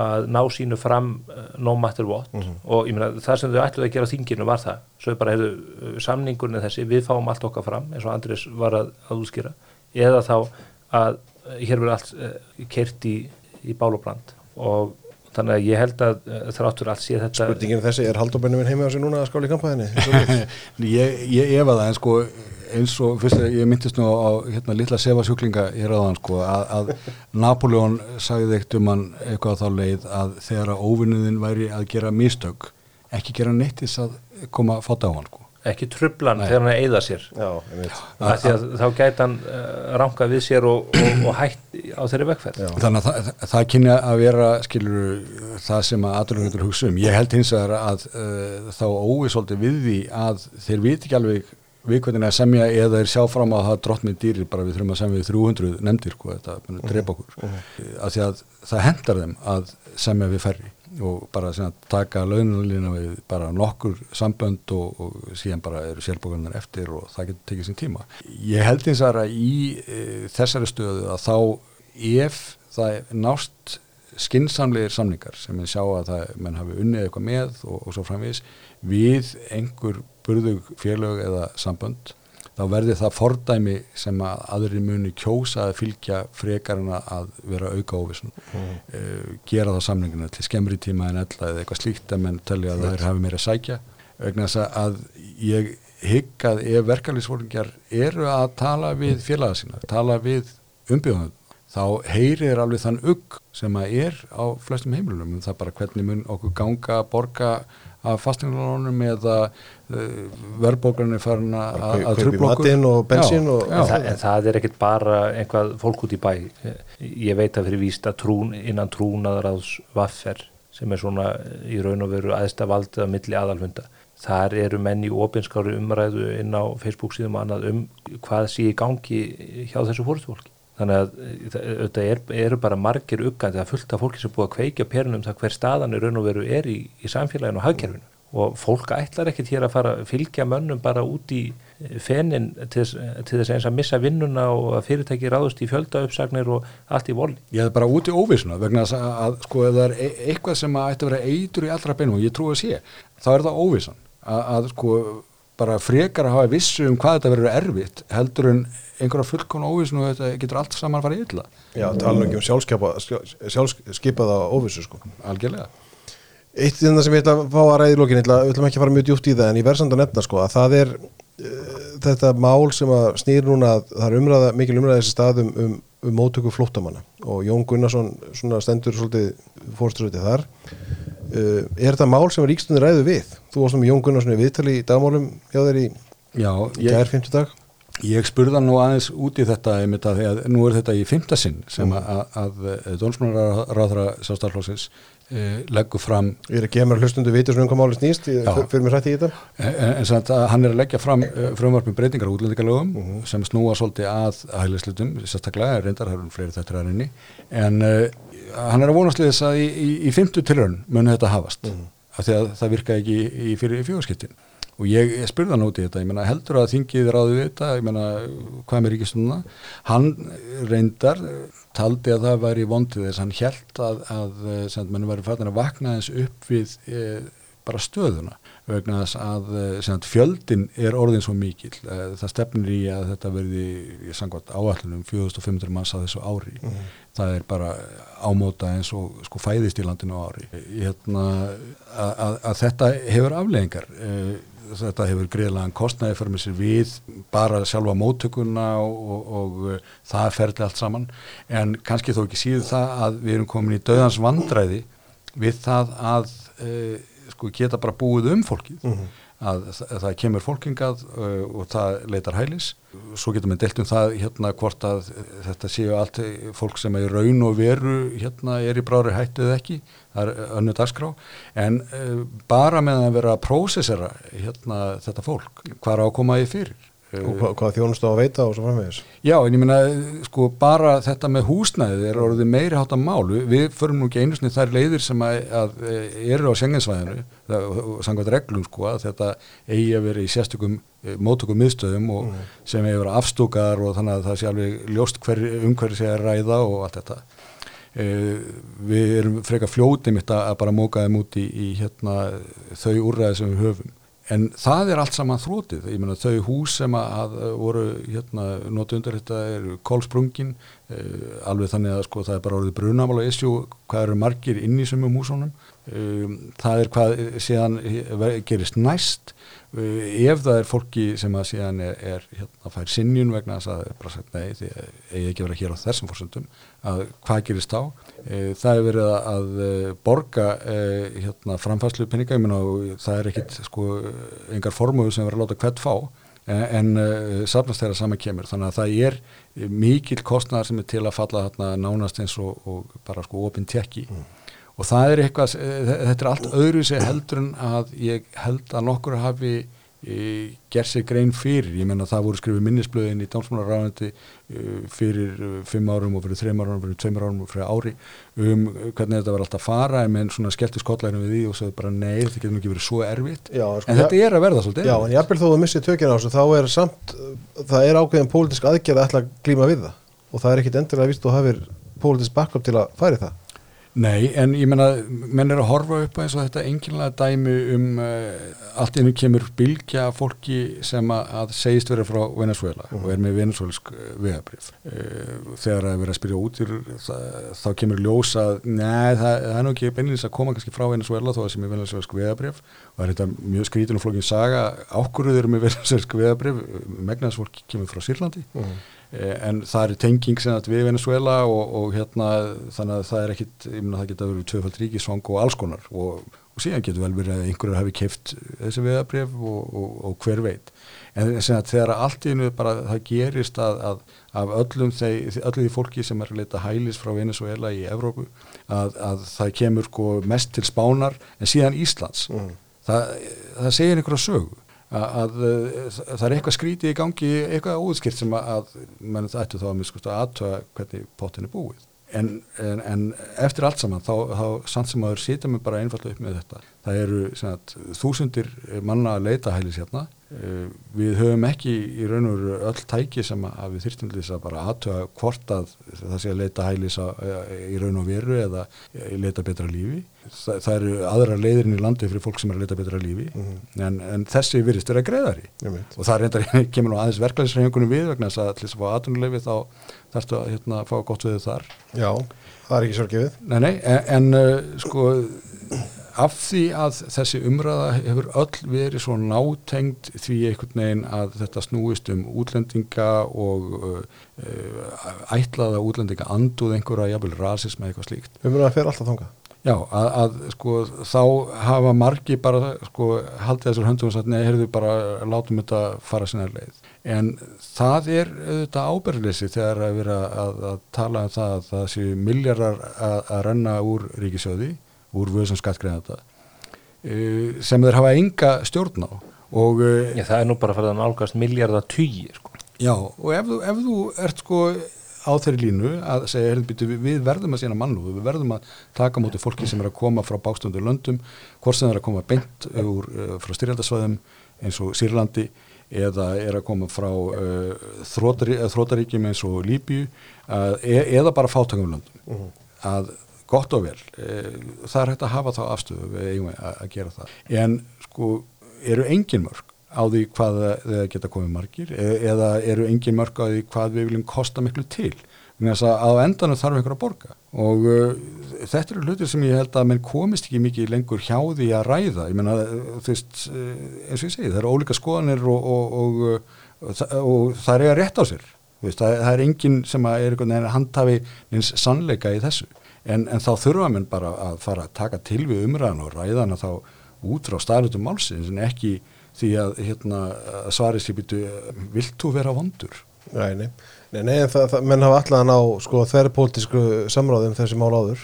að ná sínu fram uh, no matter what. Og ég meina það sem þau ætluði að gera þinginu var það, svo er bara hefðu samningunni þessi, við fáum allt okkar fram eins og Andris var að, að útskýra. Eða þá að uh, hér verður allt kert í, í bál og brand. Og þannig að ég held að uh, þráttur allt sé þetta Spurningin þessi, er Halldór minn heimi á sig núna að skála í kampaðinni? ég, ég efa það en sko eins og fyrst að ég myndist nú á hérna litla sefa sjúklinga hér á þann sko að, að Napoleon sagði eitt um hann eitthvað á þá leið að þegar að óvinnuðin væri að gera mistök ekki gera neittis að koma að fáta á hann sko ekki trublan þegar hann er eyða sér. Já, að því að þá gæti hann uh, ranka við sér og, og, og hætt á þeirri vekkferð Já. Þannig að það, það kynni að vera skilur það sem að aðrunleitur hugsa um. Ég held hins vegar að uh, þá óvisóldi við því að þeir viti ekki alveg við hvernig að semja eða þeir sjá fram að það drott með dýrir bara við þurfum að semja við 300 nefndir sko, þetta mun að drepa okkur. Uh að því að það hendar þeim að semja við færri og bara taka launalína við bara nokkur sambönd og, og síðan bara eru sérbókunar eftir og það getur tekið sín tíma. Ég held eins að í e, þessari stöðu að þá ef það nást skinsamlegir samningar sem við sjá að það, menn hafi unnið eitthvað með og, og svo framvís við einhver burðug félög eða sambönd þá verði það fordæmi sem að aðri muni kjósa að fylgja frekarina að vera auka óvissun mm. uh, gera það samningina til skemmri tíma en ella eða eitthvað slíkt að menn telli að það er hafi meira sækja. Vegna þess að ég hygg að ef verkefliðsfólkjar eru að tala við félaga sína, tala við umbjóðan þá heyrir alveg þann ugg sem að er á flestum heimilunum. Um það bara hvernig mun okkur ganga að borga af fastinglunum eða uh, verðbókarnir farin að trubla okkur. matinn og bensín Já, og- já. En, það, en það er ekkit bara einhvað fólk út í bæ ég veit að fyrir víst að trún, innan trúnaðaráðs vaffer sem er svona í raun og veru aðsta valdið að milli aðalfunda þar eru menn í opinskári umræðu inn á Facebook annað um hvað sé í gangi hjá þessu fórstufólki þannig að eh, þetta er, eru bara margir uggandi, það er fullt af fólki sem er búið að kveikja perunum það hver staðan í raun og veru er í, í samfélaginu og hagkerfinu og fólk ætlar ekkit hér að fara að fylgja mönnum bara út í fenin til, til þess að missa vinnuna og að fyrirtæki ráðust í fjöldaupsagnir og allt í volni. Ég hef bara út í óvissuna vegna að, að sko ef það er e eitthvað sem að ætti að vera eitur í allra beinum og ég trúi að sé, þá er það óvissan að, að sko bara frekar að hafa vissu um hvað þetta verður erfitt heldur en einhverja fullkona óvissun og þetta getur allt saman fara illa Já, tala ekki um sjálfskipa, sjálfskipaða óvissu sko. algjörlega. Eitt þinn sem ég ætla að fá að ræði í lókin, við ætlum ekki að fara mjög djúpt í það en ég verð samt að nefna sko að það er uh, þetta mál sem að snýr núna að það er umræða, mikil umræða þessi stað um, um, um mótöku flóttamanna og Jón Gunnarsson svona stendur svolítið fórsturötið þar uh, er þetta mál sem ríkstunni ræðu við? Þú varst um Jón Gunnarsson í viðtali í dagmálum hjá þér í ég, 50 dag ég spurði hann nú aðeins út í þetta einmitt að því að nú er þetta í fymta sinn sem að, að, að dónsmálaráðra sástaflóksins eh, leggur fram Ég er að gefa mér hlustundu vitur svona um hvað máli snýst? Ég, fyrir mér hrætti í þetta. En, en samt að hann er að leggja fram uh, frumvarpum breytingar á útlendingalögum Mhm. sem snúa svolítið að hælislutum, sérstaklega, reyndar eru fleiri þetta er inni, en uh, hann er að vonast þess að í, í, í fymtu tilraun muni þetta hafast, Mhm. af því að það virka ekki í, í fyrir fjóðskiptin og ég, ég spurði hann út í þetta, ég meina heldur að þingið ráði við þetta, ég meina hvað með ríkistununa, hann reyndar taldi að það væri vondið þess, hann held að, að sem mann væri fættin að vakna eins upp við e, bara stöðuna vegna þess að eh, sem fjöldin er orðin svo mikil Eh, það stefnir í að þetta verði ég sangvært áallunum 4500 manns að þessu ári. Það er bara ámóta eins og sko fæðist í landinu ári. Hérna, að, að, að þetta hefur afleggingar þetta hefur greiðlega kostnaði fyrir með sér við bara sjálfa móttökuna og, og, og uh, það ferli allt saman. En kannski þó ekki síðu það að við erum komin í döðans vandræði við það að uh, sko, geta bara búið um fólkið að það, kemur fólkingað uh, og það leitar hælis. Svo getur við delt um það hérna hvort að þetta séu allt fólk sem er raun og veru hérna er í brári hættu eða ekki, það er önnu dagskrá. En uh, bara með að vera að prósessera hérna þetta fólk, hvað er ákomaði fyrir og hvað, hvað þjónustu á að veita og svo framvegis? Já, en ég meina, sko, bara þetta með húsnæðið er orðið meiri hátta mál. Við förum nú ekki einu sinni þær leiðir sem að, að eru á senginsvæðinu sangvært reglum, sko, að þetta eigi að vera í sérstökum mótökum miðstöðum og mm. sem eigi að vera afstúkar og þannig að það sé alveg ljóst hver, um hverju sé að ræða og allt þetta. E, við erum freka fljótið mitt að bara móka þeim út í, í hérna, þau úrræði sem við höfum En það er allt saman þrótið, ég meina þau hús sem að voru hérna notu undir þetta er kólsprungin, eh, alveg þannig að sko það er bara orðið brunamál og esju hvað eru margir inn í sumum húsunum, um, það er hvað síðan gerist næst, uh, ef það er fólki sem að síðan er, er hérna fær sinnjun vegna þess að það er bara sagt nei að eigi ekki vera hér á þessum fórsöndum, að hvað gerist þá? Eh, það er verið að eh, borga eh, hérna, framfæslu peninga, ég menna það er ekkit sko engar formúðu sem verið að láta hvert fá en safnast þeirra saman kemur. Þannig að það er mikil kostnæðar sem er til að falla þarna nánast eins og, og bara sko opinn tekki mm. og það er eitthvað, þetta er allt öðru sem heldur en að ég held að nokkur hafi gerð sér grein fyrir, ég menna það voru skrifið minnisblöðin í dánsmálaráðandi fyrir fimm árum og fyrir þreim árum, fyrir tveimur árum og fyrir ári um hvernig þetta var alltaf að fara. En svona skellti skotlæðinu við því og sagði bara nei, þetta getur ekki verið svo erfitt. Já, sko, en þetta er að verða svolítið Já, en ég er þó að missi tökina á þessu, þá er samt það er ákveðin pólitísk aðgerð að ætla að glíma við það. Og það er ekkit endilega vist þú hafið pólitísk backup til að færi það Nei, en ég menna, menn er að horfa upp eins og þetta enginlega dæmi um uh, allt innu kemur bylgja fólki sem að segist verið frá Venezuela mm. og er með venezuelsk uh, vegabrif. Uh, þegar að vera að spyrja út þá kemur ljósa að neð, það, það er nú ekki beinleins að koma kannski frá Venezuela þó að sem er venezuelsk vegabrif og það er þetta mjög skrítin og flokkin saga ákvöruður með venezuelsk vegabrif megnaðsfólk kemur frá Sýrlandi mm. Eh, en það er tenging sem við Venezuela og, og hérna þannig að það er ekkit, ég minna það geta verið tvöfald ríkisvang og alls konar. Og, og síðan getur vel verið að einhverjar hafi keift þessi veðabref og, og hver veit. En þegar allt í nú bara það gerist að, að af öllum þeir, öllu því fólki sem er að leita hælis frá Venezuela í Evrópu að, að það kemur sko mest til spánar en síðan Íslands. Mm. það, það segir einhverja sögu að það er eitthvað skrítið í gangi, eitthvað óðskilt sem að mann ættu þá að miskusta aðtöða hvernig pottin er búið. En, en, en eftir allt saman þá, þá samt sem aður sýta mig bara einfallega upp með þetta. Það eru sagt, þúsundir manna að leita hælis hérna. Eh, við höfum ekki í raun og veru öll tæki sem að við þyrstum til þess að bara aðtöða hvort að það sé að leita hælis í raun og veru eða leita betra lífi. Það, það eru aðra leiðirinn í landi fyrir fólk sem er að leta betra lífi. Mm -hmm. en, en þessi virðist er að greiðari og það reyndar kemur nú aðeins verklæðisreifingunum við vegna þess að til þess að fá aðtunuleyfi þá þarfst að hérna, fá gott við þar. Já, það er ekki svolítið Nei, nei, en, en uh, sko af því að þessi umræða hefur öll verið svo nátengt því einhvern veginn að þetta snúist um útlendinga og uh, ætlaða útlendinga anduð einhverja jafnvel rasism eða eitthvað slíkt. Umræða fer alltaf þangað. Já, að, að sko þá hafa margi bara sko haldið þessar höndum og sagt nei, heyrðu bara látum þetta fara sinna leið. En það er auðvitað ábyrgðleysi þegar að vera að, að tala um það að það séu miljardar að, að renna úr ríkisjóði, úr vöðsum skattgreðanda e, sem þeir hafa enga stjórn á. Og, e, Já, það er nú bara að fara að nálgast miljardar tugi, sko. Já, og ef þú, ef þú ert sko á þeirri línu að segja heyrðbyttu við verðum að sína mannúðu, við verðum að taka mútið fólki sem er að koma frá bákstundur löndum, hvort sem er að koma beint úr, uh, frá styrjaldasvæðum eins og Sýrlandi eða er að koma frá uh, þrótarí, þrótaríkjum eins og Líbíu uh, e eða bara fátöngum löndum uh -huh. að gott og vel. Það er hægt að hafa þá afstöðu við eigum að, gera það. En sko eru engin mörg á því hvað það geta komið margir? E, eða eru engin mörg á því hvað við viljum kosta miklu til? Þannig að á endanum þarf einhver að borga. Og uh, þetta eru hlutir sem ég held að menn komist ekki mikið lengur hjá því að ræða. Ég menna þú veist eins og ég segi það eru ólika skoðanir og, og, og, og það er eiga rétt á sér. Veist, það, það er enginn sem er einhvern veginn handhafi eins sannleika í þessu en, en þá þurfa menn bara að fara að taka til við umræðan og ræðana þá út frá staðlutum málsins en ekki því að, hérna, að svarið sér býtu vilt þú vera vondur? Nei, nei, nei, það, það, menn hafa allan á sko þverrpolítisku samráðum þessi mál áður.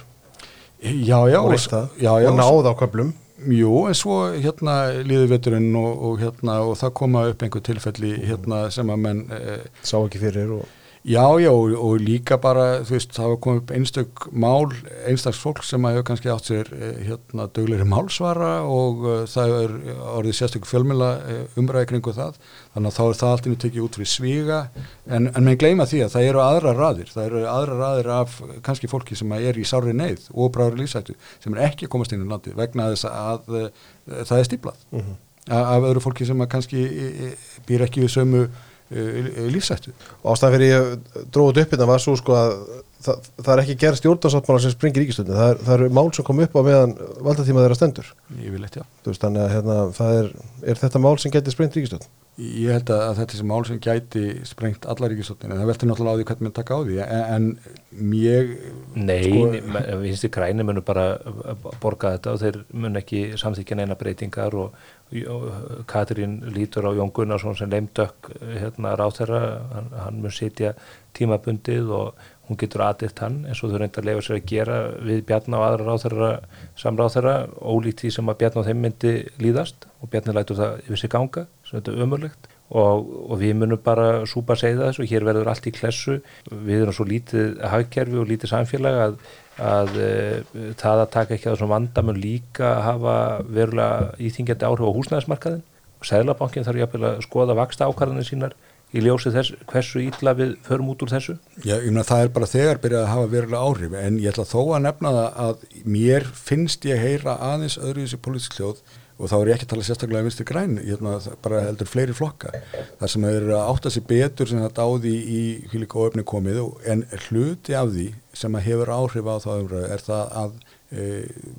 Já, já, og, og, já, já, og náð á köplum Jú, en svo hérna líður veturinn og, og hérna og það koma upp einhver tilfelli hérna sem að menn eh, sá ekki fyrir og Já, já, og, og líka bara, þú veist, það var komið upp einstök mál, einstaks fólk sem hefur kannski átt sér eh, hérna döglegri málsvara og uh, það er orðið sérstökur fjölmjöla uh, umræði kringu það, þannig að þá er það alltaf tekið út fyrir svíga, en, en með gleyma því að það eru aðra raðir, það eru aðra raðir af kannski fólki sem er í sári neyð og bráður lífsættu sem er ekki komast inn í landi vegna þess að uh, það er stíplað mm -hmm. af öðru fólki sem kannski býr ekki við sömu Eh, lífsættu. Ástæðan fyrir ég dróðið upp þetta var svo sko að það, það er ekki gerð stjórnarsáttmála sem springir ríkistöndin, það, það eru mál sem kom upp á meðan valdatíma þeirra stendur. Ég vil eitt, já. Veist, þannig að hérna, það er, er þetta mál sem getur springt ríkistönd? Ég held að þetta sem mál sem gæti sprengt alla ríkistöndin, en það veldur náttúrulega á því hvernig maður taka á því, en, en ég... Nei, sko, vinstu græni munu bara borga þetta og þeir mun ekki samþykja neina breytingar og, Katrín lítur á Jón Gunnarsson sem leimdökk hérna ráð þeirra, hann, hann mun sitja tímabundið og hún getur aðeitt hann eins og þau reynda að lefa sér að gera við Bjarn á aðra samráð þeirra, ólíkt því sem að Bjarn á þeim myndi líðast. Og Bjarni lætur það yfir sig ganga, sem þetta er ömurlegt. Og, og við munum bara súpa að segja þess og hér verður allt í klessu. Við erum svo lítið hagkerfi og lítið samfélag að að uh, það að taka ekki að þessum vandamun líka hafa verulega íþingjandi áhrif á húsnæðismarkaðin og Sæðlabankin þarf jáfnvel að skoða vaksta ákvarðanir sínar í ljósið þess hversu ítla við förum út úr þessu? Já, ég meina það er bara þegar byrjað að hafa verulega áhrif en ég ætla þó að nefna það að mér finnst ég heyra aðeins öðru í þessi politísk hljóð og þá er ég ekki að tala sérstaklega um vinstri græn, ég hérna, bara heldur fleiri flokka þar sem er að átta sér betur sem þetta áði í hvílíka ofni komið en hluti af því sem að hefur áhrif á það umræðu er það að e,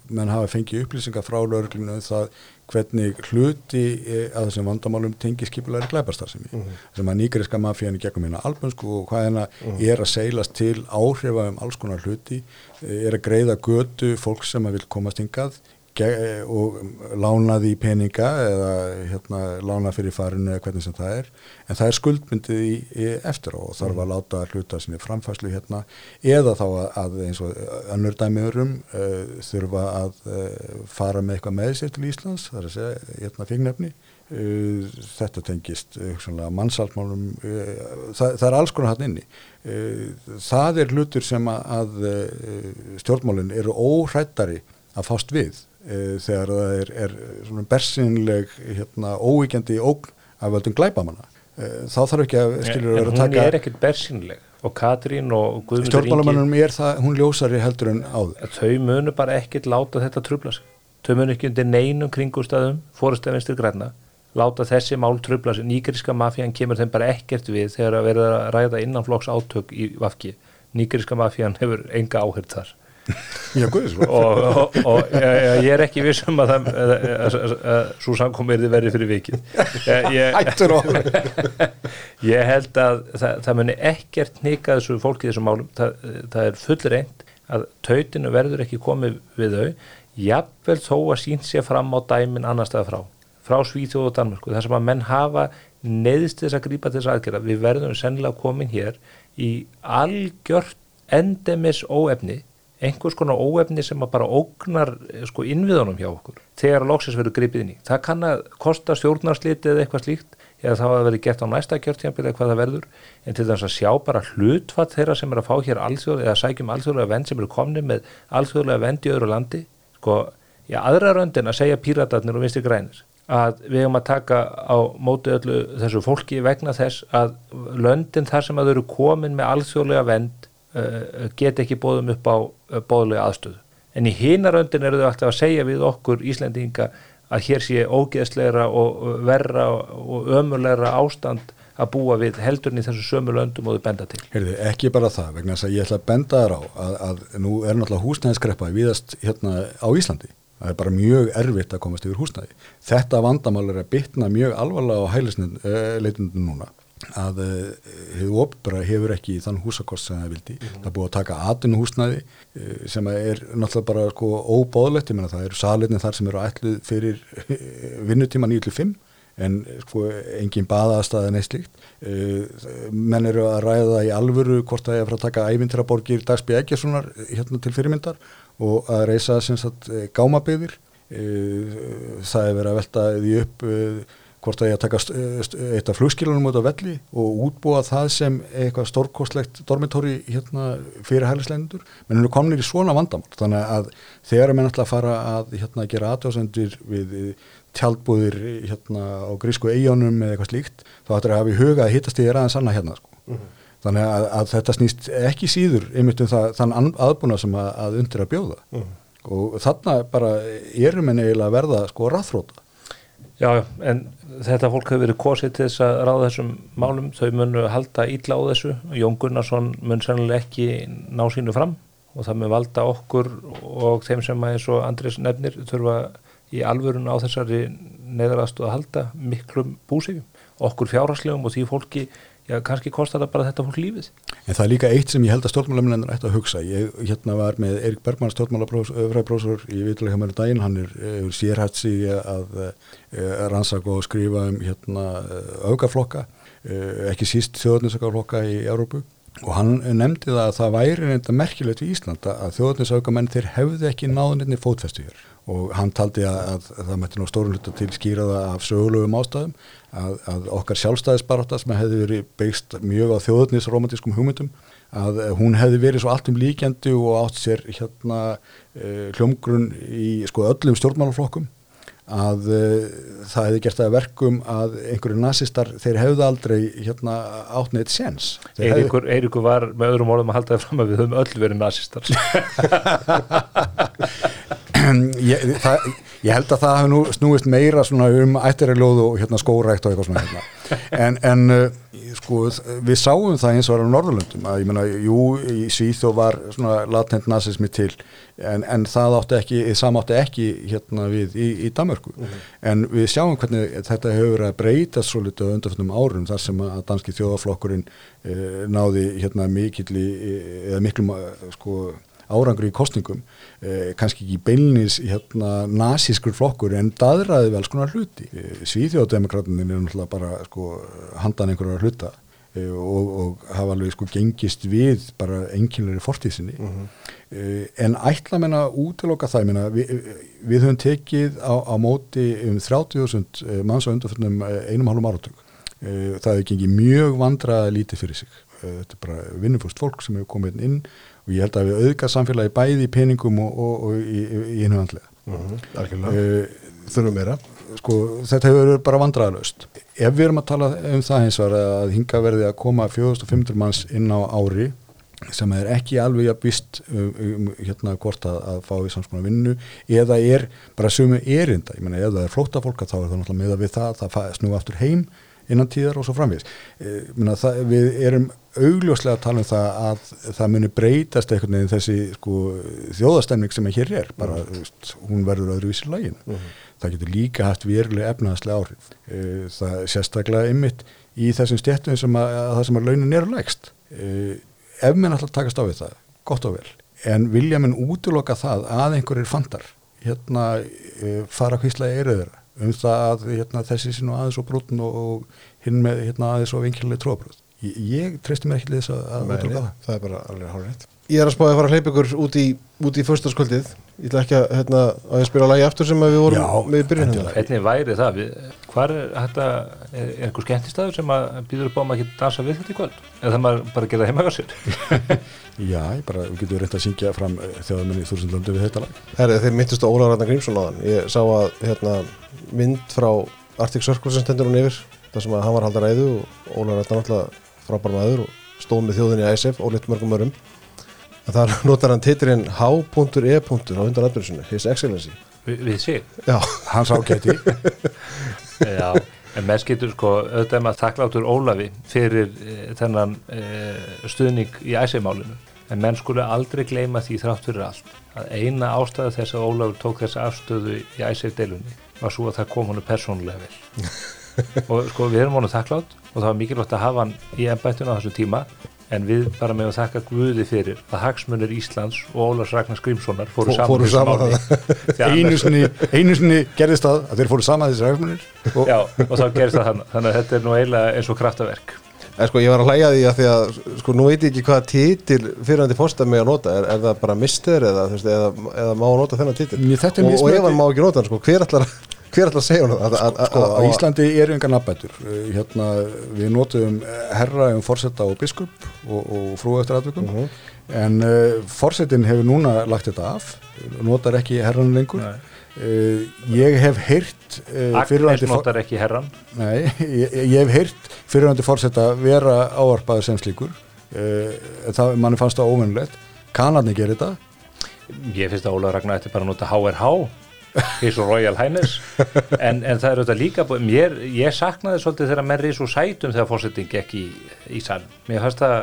mann hafa fengið upplýsingar frá lauruglinu um það hvernig hluti e, að þessum vandamálum tengi skipulegri glæbarstarfsemi mm -hmm. sem að nýgriska mafíani gegnum hérna albönsku og hvað hérna mm -hmm. er að seilast til áhrifa um alls konar hluti e, er að greiða götu fólk sem að vil komast hingað og lánaði í peninga eða hérna, lána fyrir farinu eða hvernig sem það er en það er skuldmyndið í, í eftir og þarf að láta hluta sinni framfæslu hérna eða þá að eins og önnur dæmiðurum uh, þurfa að uh, fara með eitthvað með sér til Íslands það er að segja hérna fengnefni uh, þetta tengist mannsaltmálum það, það er alls konar hann inni. Það er hlutur sem að stjórnmálinn eru óhrættari að fást við þegar það er, er svona bersinleg hérna, óvíkjandi ógn af völdum glæbamanna e, þá þarf ekki að skilur að vera að taka en hún er ekkert bersinleg og Katrín og Guðmundur stjórnmálamannum er það, hún ljósari heldur en áður. Þau munu bara ekkert láta þetta trubla sig. Þau munu ekki undir neinum kringustæðum fórstæðvinstur græna láta þessi mál trubla sig, nýgriska mafían kemur þeim bara ekkert við þegar að vera að ræða innanflokks átök í Vafki. Nýgriska mafían hefur enga áhörð þar Já, guðis, og, og, og ég er ekki vissum að, svo samkomið er verið fyrir vikið. Og Ég held að það, það muni ekkert nýka þessu fólki þessum málum. Það, það er full reynd að tautinu verður ekki komið við þau jafnvel þó að sínt sér fram á dæmin annar stað frá. Frá Svíþjóð og Danmörku þar sem að menn hafa neðist þess að grípa þess aðgerða. Við verðum sennilega komin hér í algjört endemis óefni einhvers konar óefni sem bara ógnar eh, sko innviðunum hjá okkur þegar loksins verður gripið inn í. Það kann að kosta stjórnarsliti eða eitthvað slíkt eða þá að það verður gert á næsta kjörtjambil eða hvað það verður en til þess að sjá bara hlutfatt þeirra sem er að fá hér alþjóð eða sækjum alþjóðlega vend sem eru komni með alþjóðlega vend í öðru landi sko, já, aðra röndin að segja píratarnir og vinstri grænir að við höfum að taka á móti öllu þessu fólki vegna þess að löndin þar sem að þau eru komin með alþjóðlega vend get ekki bóðum upp á uh, bóðlega aðstöðu. En í hinaröndin eru þau alltaf að segja við okkur Íslandinga að hér sé ógeðsleira og verra og ömurleira ástand að búa við heldurni þessu sömu löndum og þau benda til. Herði, ekki bara það, vegna þess að ég ætla að benda þar á að, að nú er náttúrulega húsnæðiskreppa viðast hérna á Íslandi. Það er bara mjög erfitt að komast yfir húsnæði. Þetta vandamál er að bytna mjög alvarlega á hælisleitundum núna að hefur opera hefur ekki þann húsakost sem það vildi. Mm -hmm. Það er búið að taka atinu húsnæði uh, sem er náttúrulega bara sko óbóðlegt, ég menna það eru salinni þar sem eru ætluð fyrir vinnutíma 9-5 en sko engin baðaðstæði neitt slíkt. Menn eru að ræða í alvöru hvort það er að fara að taka ævintraborgir Dagsby Eggerssonar hérna til fyrirmyndar og að reysa sem sagt gámabeyðir. Uh, það er verið að velta því upp hvort að ég að taka eitt af flugskilunum út á velli og útbúa það sem eitthvað stórkostlegt dormitóri hérna, fyrir hælislegindur, menn hún er komin í svona vandamál, þannig að þegar er mér náttúrulega að fara að hérna, gera aðtjóðsendur við tjaldbúðir hérna, á grísku eigunum eða eitthvað slíkt, þá ættir að hafa í huga að hittast er aðeins annað hérna sko. Mm -hmm. þannig að, að þetta snýst ekki síður einmitt um það, þann aðbúna sem að, að undir að bjóða mm -hmm. og þarna bara erum en eiginlega að verða sko rathróta Já, en þetta fólk hefur verið kosið til þess að ráða þessum málum, þau munu halda ítla á þessu, Jón Gunnarsson mun sannlega ekki ná sínu fram og það mun valda okkur og þeim sem eins og Andris nefnir þurfa í alvörun á þessari neðarastu að halda miklum búsífum, okkur fjárháslegum og því fólki já, kannski kostar það bara þetta fólk lífið. En það er líka eitt sem ég held að stjórnmálamennin ætti að hugsa. Ég hérna var með Erik Bergman, stjórnmálafræðbrósur í Vituleika mjög daginn, hann er, er sérhætt sig að, að rannsaka og skrifa um hérna aukaflokka, ekki síst þjóðninsakaflokka í Európu og hann nefndi það að það væri reynda merkilegt í Íslanda að þjóðninsakamenn þeir hefði ekki náðuninni fótfestu hér og hann taldi að, að, að það mætti ná stórun hluta til skýraða af sögulegum ástæðum að, að okkar sjálfstæðisbaráta sem hefði verið beigst mjög á þjóðnisromantískum hugmyndum að hún hefði verið svo alltum líkjandi og átt sér hérna e, hljómgrunn í sko öllum stjórnmálaflokkum að e, það hefði gert það verkum að einhverju nazistar þeir hefðu aldrei hérna átt neitt séns Eirikur hefði... var með öðrum orðum að halda það fram að við höfum öll verið nazistar ég, það, ég held að það hafi nú snúist meira um ættiriljóð og hérna, skórækt og eitthvað svona hérna. En, en uh, sko, við sáum það eins og var á Norðurlöndum að ég menna, jú, í Svíþó var svona latent nazismi til en, en það átti ekki, það átti ekki hérna við í, í Damörku mhm. -huh. en við sjáum hvernig þetta hefur að breyta svo litið á undarföndum árum þar sem að danski þjóðaflokkurinn eh, náði hérna mikill í, eða miklum sko árangri í kostningum eh, kannski ekki beinlins hérna, nazískur flokkur en daðraði vel skonar hluti. Eh, Svíþjóðdemokratin er náttúrulega bara sko, handan einhverjar hluta. Eh, og, og hafa alveg sko gengist við bara enginleiri fortíðsinni uh mhm. -huh. eh, en ætla menna útiloka það? Menna, við, við höfum tekið á, á móti um 30.000 eh, manns á undanfjörnum eh, einum hálfum áratug. Það hefur gengið mjög vandraði lítið fyrir sig. Þetta er bara vinnufúst fólk sem hefur komið inn og ég held að við auðga samfélagi bæði í peningum og, og, og í, í einu handlega uh -huh. uh, þurfum meira. sko, þetta hefur bara vandraðalöst ef við erum að tala um það eins og að hinga verði að koma 4500 manns inn á ári sem er ekki alveg að býst um, um hérna hvort að, að fá í samskonar vinnu eða er bara sumu erinda, ég menna ef það er flóta fólk þá er það náttúrulega með að við það, það snúi aftur heim innan tíðar og svo framvís e, við erum augljóslega að tala um það að það muni breytast einhvern veginn þessi sko, þjóðastemning sem hér er. Bara, mm. veist, hún verður öðruvísi lægin mm -hmm. það getur líka haft verulega efnaðslega áhrif. E, það er sérstaklega ymmit í þessum stjættum sem að, að það sem að launin eru lægst. E, ef minn alltaf takast á við það, gott og vel. En vilja minn útloka það að einhverjir fandar hérna fara hvíslega eruður um það að hérna, þessi sinu aðeins og brútun og, og hinn með hérna, aðeins og vinkilega tróbrúð ég, ég treysti mér ekki til þess að, Nei, það. það er bara alveg hálfrið Ég er að spáði að fara að hleypa ykkur út í, í fyrstaskvöldið, ég ætla ekki að, hérna, að ég spila lagi aftur sem við vorum Já, með byrjun Hvernig væri það? Hvað er þetta, er, er einhver skemmtistæður sem að býður upp á að maður ekki dansa við þetta í kvöld? Eða það maður bara gera heima á sér? Já, ég bara, við getum reynd að syngja fram eh, þjóðamenni þúsundlöndu við þetta lag Herri, þeir myndist á Ólaður Rannar Grímsson á þann ég sá að hérna, mynd frá Arctic Circle sem stendur hún yfir þar sem að hann var haldar æðu og Ólaður Rannar náttúrulega frábær maður og stóð með þjóðinni í ISF og lit mörgum örum en þar notar hann titrinn H.E. á undan aðbjörnsinu His Excellency. Vi, Við sig? Já. Hans ágæti. Já, en með skiltur sko auðvitað maður þakkláttur Ólafi fyrir e, þennan e, stuðning í ISF-málinu en menn skulle aldrei gleyma því þrátt fyrir allt að eina ástæða þess að Ólafur tók þessa afstöðu í ISF-delunni var svo að það kom hannu persónulega vel. Og sko við erum honum þakklátt og það var mikilvægt að hafa hann í ennbættinu á þessu tíma en við bara með að þakka Guði fyrir að hagsmunir Íslands og Ólars Ragnar Skrimssonar fóru fóru saman. máli. Því að einu annars- sinni, einu sinni gerðist það að þeir fóru saman þessir hagsmunir og Já, og þá gerist það þannig þannig að þetta er nú eiginlega eins og kraftaverk En sko, ég var að hlæja því að því að, sko, nú veit ég ekki hvaða titil fyrirhandi fórsta mig að nota, er, er það bara mister eða, veist, eða, eða má nota þennan titil? Mér, þetta er Og, og ef hann má ekki nota hann, sko, hver ætlar, hver ætlar að segja hann það? Að- að- sko, að- á Íslandi eru engar nafnbætur hérna, við notum herra um forsetta og biskup og, og frú eftir aðvökum Mhm. en uh, forsetin hefur núna lagt þetta af notar ekki herran lengur Nei. Uh, ég hef heyrt uh, Agnes notar ekki herran Nei, ég, ég hef heyrt fyrirhandi fórseta vera ávarpaður sem slíkur. Uh, það, manni fannst það óvinnulegt kanarni gerir þetta. Ég finnst að Ólaf Ragnar ætti bara að nota HRH His Royal Highness. En, en það er auðvitað líka mér, ég saknaði svolítið þegar menn risu sætum þegar fórsetin gekk í, í saln mér fannst það,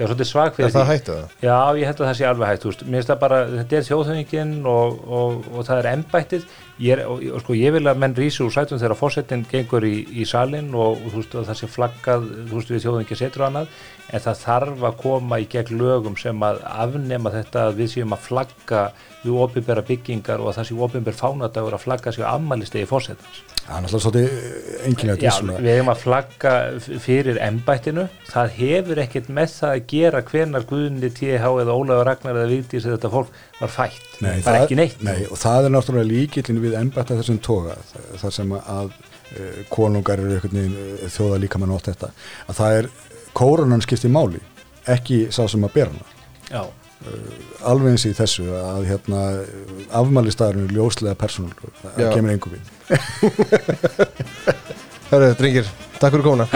ég var svolítið svag Er fyrir það því hættu það? Já, ég held að það sé alveg hægt, þú veist, mér finnst það bara, þetta er þjóðhöfingin og, og, og það er embættið, ég, er, og, og sko, ég vil að menn rísi úr sætum þegar fórsetin gengur í, í salin og, þú veist, það sé flaggað, þú veist, við þjóðhöfingin setur og annað, en það þarf að koma í gegn lögum sem að afnema þetta að við séum að flagga við opinbera byggingar og að það sé opinber fánadagur að flagga sér ammælistegi fórsetans. Það er náttúrulega svolítið enginlega Já, við hefum að flagga fyrir embættinu, það hefur ekkert með það að gera hvenar Guðni TH eða Ólafur Ragnar eða Vigdís eða þetta fólk var fætt, Nei, það- ekki neitt. Nei, og það er náttúrulega líkillin við embætta þessum toga, það sem að uh, konungar eru einhvern veginn uh, þjóða líka með nótt þetta, að það er kórunan skipti máli, ekki sá sem að bera hana. Já, Alveg eins í þessu að hérna afmælistæðurinn er ljóslega persónul, það Já. kemur engum við. Hörru, drengir, takk fyrir komuna